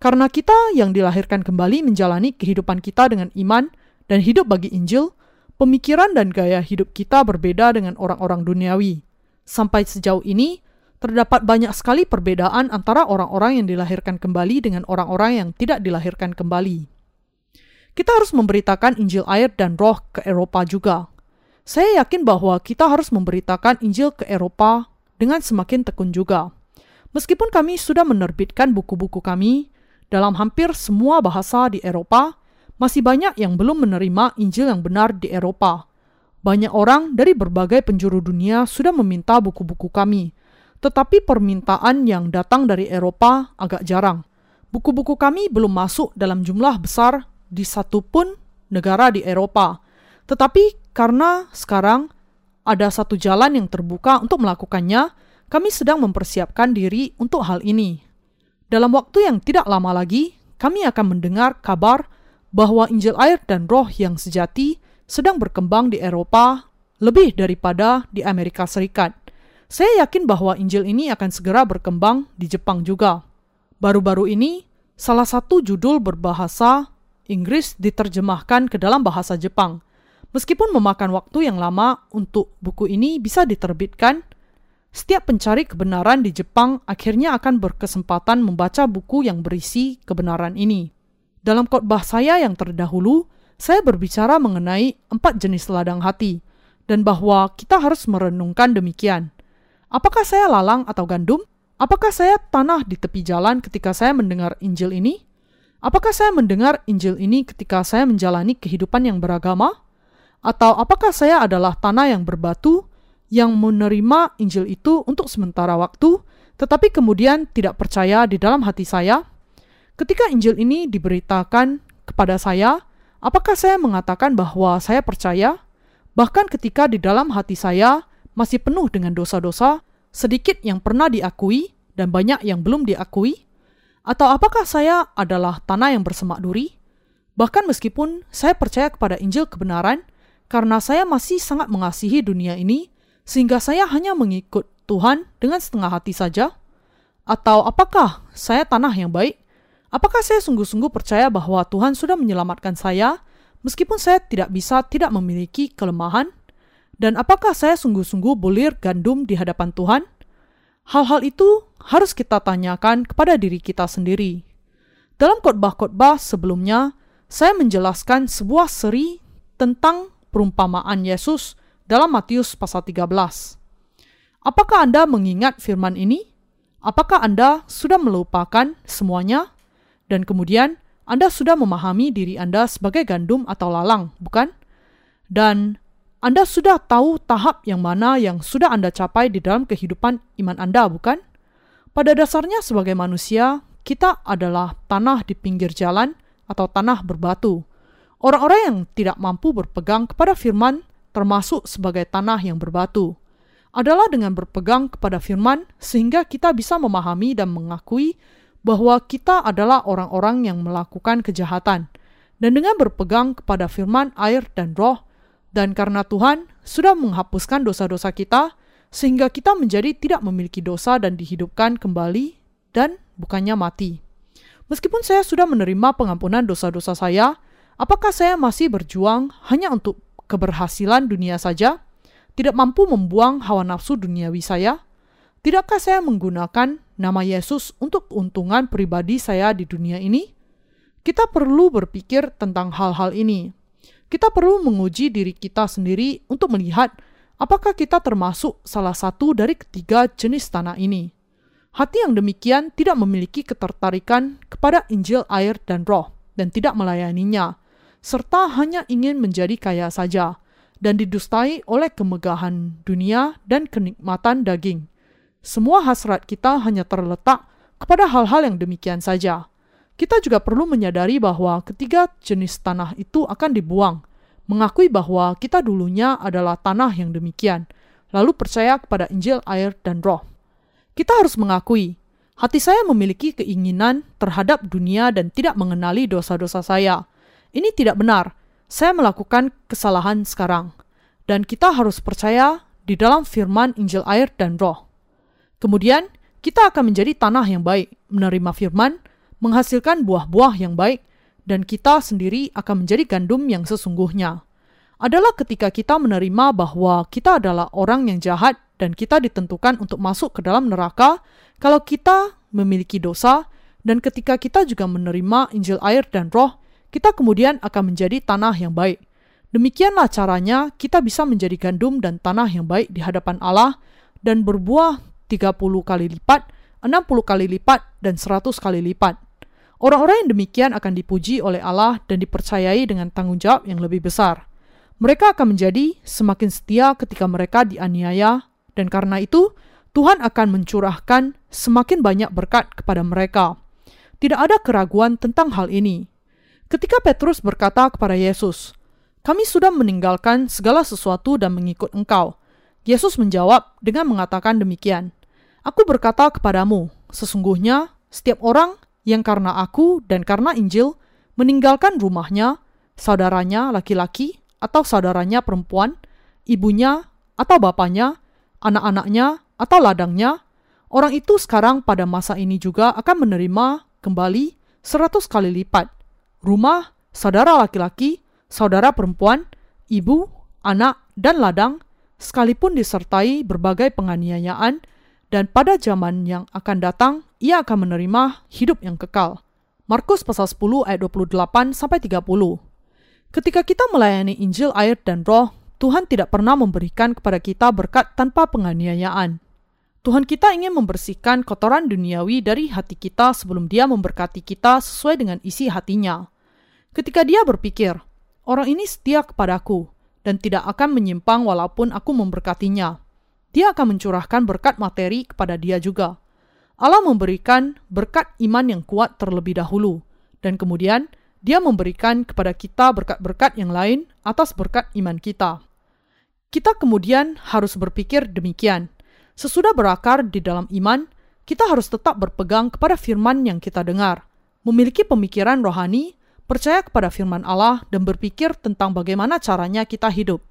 Karena kita yang dilahirkan kembali menjalani kehidupan kita dengan iman dan hidup bagi Injil, pemikiran dan gaya hidup kita berbeda dengan orang-orang duniawi. Sampai sejauh ini, terdapat banyak sekali perbedaan antara orang-orang yang dilahirkan kembali dengan orang-orang yang tidak dilahirkan kembali. Kita harus memberitakan Injil air dan roh ke Eropa juga. Saya yakin bahwa kita harus memberitakan Injil ke Eropa dengan semakin tekun juga. Meskipun kami sudah menerbitkan buku-buku kami dalam hampir semua bahasa di Eropa, masih banyak yang belum menerima Injil yang benar di Eropa. Banyak orang dari berbagai penjuru dunia sudah meminta buku-buku kami, tetapi permintaan yang datang dari Eropa agak jarang. Buku-buku kami belum masuk dalam jumlah besar di satupun negara di Eropa. Tetapi karena sekarang ada satu jalan yang terbuka untuk melakukannya, kami sedang mempersiapkan diri untuk hal ini. Dalam waktu yang tidak lama lagi, kami akan mendengar kabar bahwa Injil air dan roh yang sejati sedang berkembang di Eropa lebih daripada di Amerika Serikat. Saya yakin bahwa Injil ini akan segera berkembang di Jepang juga. Baru-baru ini, salah satu judul berbahasa Inggris diterjemahkan ke dalam bahasa Jepang – Meskipun memakan waktu yang lama untuk buku ini bisa diterbitkan, setiap pencari kebenaran di Jepang akhirnya akan berkesempatan membaca buku yang berisi kebenaran ini. Dalam khotbah saya yang terdahulu, saya berbicara mengenai empat jenis ladang hati, dan bahwa kita harus merenungkan demikian. Apakah saya lalang atau gandum? Apakah saya tanah di tepi jalan ketika saya mendengar Injil ini? Apakah saya mendengar Injil ini ketika saya menjalani kehidupan yang beragama? Atau apakah saya adalah tanah yang berbatu yang menerima Injil itu untuk sementara waktu, tetapi kemudian tidak percaya di dalam hati saya? Ketika Injil ini diberitakan kepada saya, apakah saya mengatakan bahwa saya percaya? Bahkan ketika di dalam hati saya masih penuh dengan dosa-dosa, sedikit yang pernah diakui dan banyak yang belum diakui? Atau apakah saya adalah tanah yang bersemak duri? Bahkan meskipun saya percaya kepada Injil kebenaran, karena saya masih sangat mengasihi dunia ini, sehingga saya hanya mengikut Tuhan dengan setengah hati saja? Atau apakah saya tanah yang baik? Apakah saya sungguh-sungguh percaya bahwa Tuhan sudah menyelamatkan saya, meskipun saya tidak bisa tidak memiliki kelemahan? Dan apakah saya sungguh-sungguh bulir gandum di hadapan Tuhan? Hal-hal itu harus kita tanyakan kepada diri kita sendiri. Dalam khotbah-khotbah sebelumnya, saya menjelaskan sebuah seri tentang perumpamaan Yesus dalam Matius pasal 13. Apakah Anda mengingat firman ini? Apakah Anda sudah melupakan semuanya? Dan kemudian Anda sudah memahami diri Anda sebagai gandum atau lalang, bukan? Dan Anda sudah tahu tahap yang mana yang sudah Anda capai di dalam kehidupan iman Anda, bukan? Pada dasarnya sebagai manusia, kita adalah tanah di pinggir jalan atau tanah berbatu. Orang-orang yang tidak mampu berpegang kepada firman, termasuk sebagai tanah yang berbatu, adalah dengan berpegang kepada firman sehingga kita bisa memahami dan mengakui bahwa kita adalah orang-orang yang melakukan kejahatan dan dengan berpegang kepada firman air dan roh, dan karena Tuhan sudah menghapuskan dosa-dosa kita, sehingga kita menjadi tidak memiliki dosa dan dihidupkan kembali dan bukannya mati. Meskipun saya sudah menerima pengampunan dosa-dosa saya, apakah saya masih berjuang hanya untuk keberhasilan dunia saja? Tidak mampu membuang hawa nafsu duniawi saya? Tidakkah saya menggunakan nama Yesus untuk keuntungan pribadi saya di dunia ini? Kita perlu berpikir tentang hal-hal ini. Kita perlu menguji diri kita sendiri untuk melihat apakah kita termasuk salah satu dari ketiga jenis tanah ini. Hati yang demikian tidak memiliki ketertarikan kepada Injil air dan roh dan tidak melayaninya, serta hanya ingin menjadi kaya saja dan didustai oleh kemegahan dunia dan kenikmatan daging. Semua hasrat kita hanya terletak kepada hal-hal yang demikian saja. Kita juga perlu menyadari bahwa ketiga jenis tanah itu akan dibuang, mengakui bahwa kita dulunya adalah tanah yang demikian, lalu percaya kepada Injil, air, dan roh. Kita harus mengakui, hati saya memiliki keinginan terhadap dunia dan tidak mengenali dosa-dosa saya. Ini tidak benar. Saya melakukan kesalahan sekarang. Dan kita harus percaya di dalam firman Injil air dan roh. Kemudian, kita akan menjadi tanah yang baik, menerima firman, menghasilkan buah-buah yang baik, dan kita sendiri akan menjadi gandum yang sesungguhnya. Adalah ketika kita menerima bahwa kita adalah orang yang jahat dan kita ditentukan untuk masuk ke dalam neraka kalau kita memiliki dosa, dan ketika kita juga menerima Injil air dan roh, kita kemudian akan menjadi tanah yang baik. Demikianlah caranya kita bisa menjadi gandum dan tanah yang baik di hadapan Allah dan berbuah 30 kali lipat, 60 kali lipat, dan 100 kali lipat. Orang-orang yang demikian akan dipuji oleh Allah dan dipercayai dengan tanggung jawab yang lebih besar. Mereka akan menjadi semakin setia ketika mereka dianiaya, dan karena itu Tuhan akan mencurahkan semakin banyak berkat kepada mereka. Tidak ada keraguan tentang hal ini. Ketika Petrus berkata kepada Yesus, "Kami sudah meninggalkan segala sesuatu dan mengikut Engkau," Yesus menjawab dengan mengatakan demikian, "Aku berkata kepadamu, sesungguhnya setiap orang yang karena aku dan karena Injil meninggalkan rumahnya, saudaranya laki-laki atau saudaranya perempuan, ibunya atau bapaknya, anak-anaknya atau ladangnya, orang itu sekarang pada masa ini juga akan menerima kembali seratus kali lipat. Rumah, saudara laki-laki, saudara perempuan, ibu, anak, dan ladang, sekalipun disertai berbagai penganiayaan, dan pada zaman yang akan datang ia akan menerima hidup yang kekal. Markus pasal 10 ayat 28 sampai 30. Ketika kita melayani Injil air dan roh, Tuhan tidak pernah memberikan kepada kita berkat tanpa penganiayaan. Tuhan kita ingin membersihkan kotoran duniawi dari hati kita sebelum dia memberkati kita sesuai dengan isi hatinya. Ketika dia berpikir, orang ini setia kepadaku dan tidak akan menyimpang walaupun aku memberkatinya. Dia akan mencurahkan berkat materi kepada dia juga. Allah memberikan berkat iman yang kuat terlebih dahulu, dan kemudian Dia memberikan kepada kita berkat-berkat yang lain atas berkat iman kita. Kita kemudian harus berpikir demikian. Sesudah berakar di dalam iman, kita harus tetap berpegang kepada firman yang kita dengar, memiliki pemikiran rohani, percaya kepada firman Allah, dan berpikir tentang bagaimana caranya kita hidup.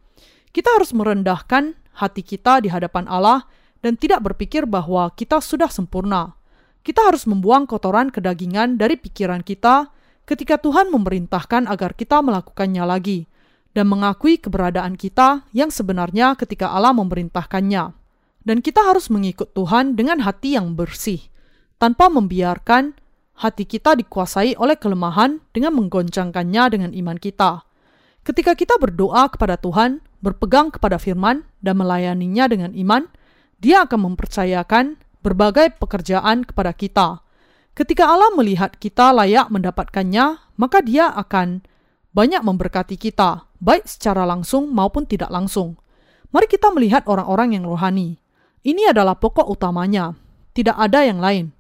Kita harus merendahkan hati kita di hadapan Allah dan tidak berpikir bahwa kita sudah sempurna. Kita harus membuang kotoran kedagingan dari pikiran kita ketika Tuhan memerintahkan agar kita melakukannya lagi dan mengakui keberadaan kita yang sebenarnya ketika Allah memerintahkannya. Dan kita harus mengikut Tuhan dengan hati yang bersih, tanpa membiarkan hati kita dikuasai oleh kelemahan dengan menggoncangkannya dengan iman kita. Ketika kita berdoa kepada Tuhan, berpegang kepada firman, dan melayaninya dengan iman, dia akan mempercayakan berbagai pekerjaan kepada kita. Ketika Allah melihat kita layak mendapatkannya, maka Dia akan banyak memberkati kita, baik secara langsung maupun tidak langsung. Mari kita melihat orang-orang yang rohani. Ini adalah pokok utamanya, tidak ada yang lain.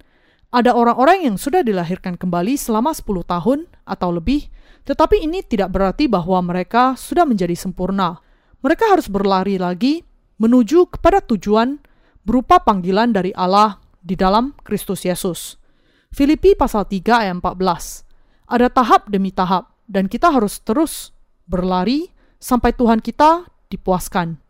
Ada orang-orang yang sudah dilahirkan kembali selama 10 tahun atau lebih, tetapi ini tidak berarti bahwa mereka sudah menjadi sempurna. Mereka harus berlari lagi menuju kepada tujuan berupa panggilan dari Allah di dalam Kristus Yesus. Filipi pasal 3 ayat 14. Ada tahap demi tahap, dan kita harus terus berlari sampai Tuhan kita dipuaskan.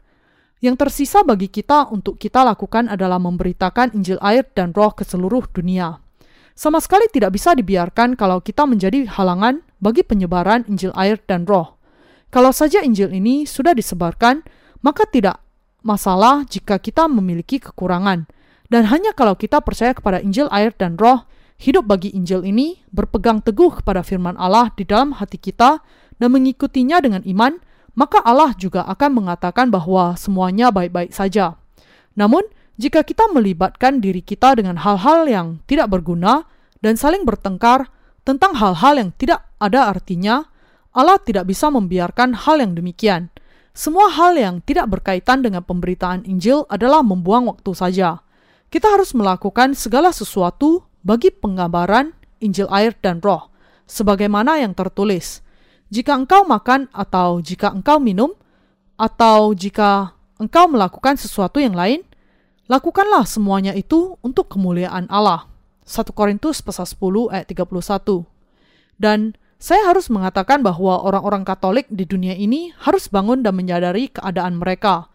Yang tersisa bagi kita untuk kita lakukan adalah memberitakan Injil air dan roh ke seluruh dunia. Sama sekali tidak bisa dibiarkan kalau kita menjadi halangan bagi penyebaran Injil air dan roh. Kalau saja Injil ini sudah disebarkan, maka tidak masalah jika kita memiliki kekurangan. Dan hanya kalau kita percaya kepada Injil air dan roh, hidup bagi Injil ini berpegang teguh kepada firman Allah di dalam hati kita dan mengikutinya dengan iman, maka Allah juga akan mengatakan bahwa semuanya baik-baik saja. Namun, jika kita melibatkan diri kita dengan hal-hal yang tidak berguna dan saling bertengkar tentang hal-hal yang tidak ada artinya, Allah tidak bisa membiarkan hal yang demikian. Semua hal yang tidak berkaitan dengan pemberitaan Injil adalah membuang waktu saja. Kita harus melakukan segala sesuatu bagi penggambaran Injil air dan roh, sebagaimana yang tertulis. Jika engkau makan atau jika engkau minum, atau jika engkau melakukan sesuatu yang lain, lakukanlah semuanya itu untuk kemuliaan Allah. 1 Korintus pasal 10 ayat 31. Dan saya harus mengatakan bahwa orang-orang Katolik di dunia ini harus bangun dan menyadari keadaan mereka.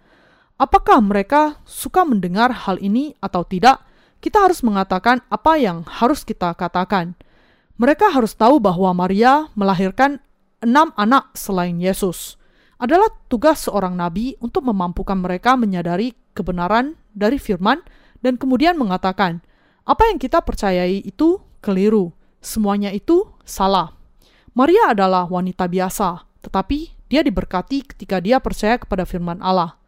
Apakah mereka suka mendengar hal ini atau tidak? Kita harus mengatakan apa yang harus kita katakan. Mereka harus tahu bahwa Maria melahirkan enam anak selain Yesus. Adalah tugas seorang nabi untuk memampukan mereka menyadari kebenaran dari firman dan kemudian mengatakan, apa yang kita percayai itu keliru, semuanya itu salah. Maria adalah wanita biasa, tetapi dia diberkati ketika dia percaya kepada firman Allah.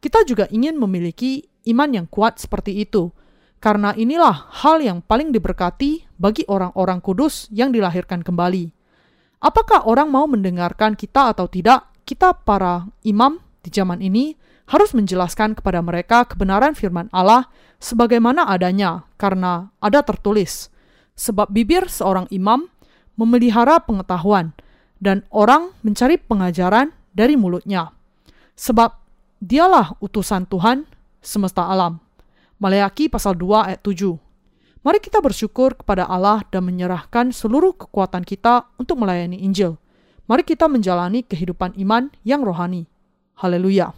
Kita juga ingin memiliki iman yang kuat seperti itu, karena inilah hal yang paling diberkati bagi orang-orang kudus yang dilahirkan kembali. Apakah orang mau mendengarkan kita atau tidak, kita para imam di zaman ini harus menjelaskan kepada mereka kebenaran firman Allah sebagaimana adanya, karena ada tertulis, sebab bibir seorang imam memelihara pengetahuan, dan orang mencari pengajaran dari mulutnya. Sebab dialah utusan Tuhan semesta alam. Maleaki pasal 2 ayat 7. Mari kita bersyukur kepada Allah dan menyerahkan seluruh kekuatan kita untuk melayani Injil. Mari kita menjalani kehidupan iman yang rohani. Haleluya!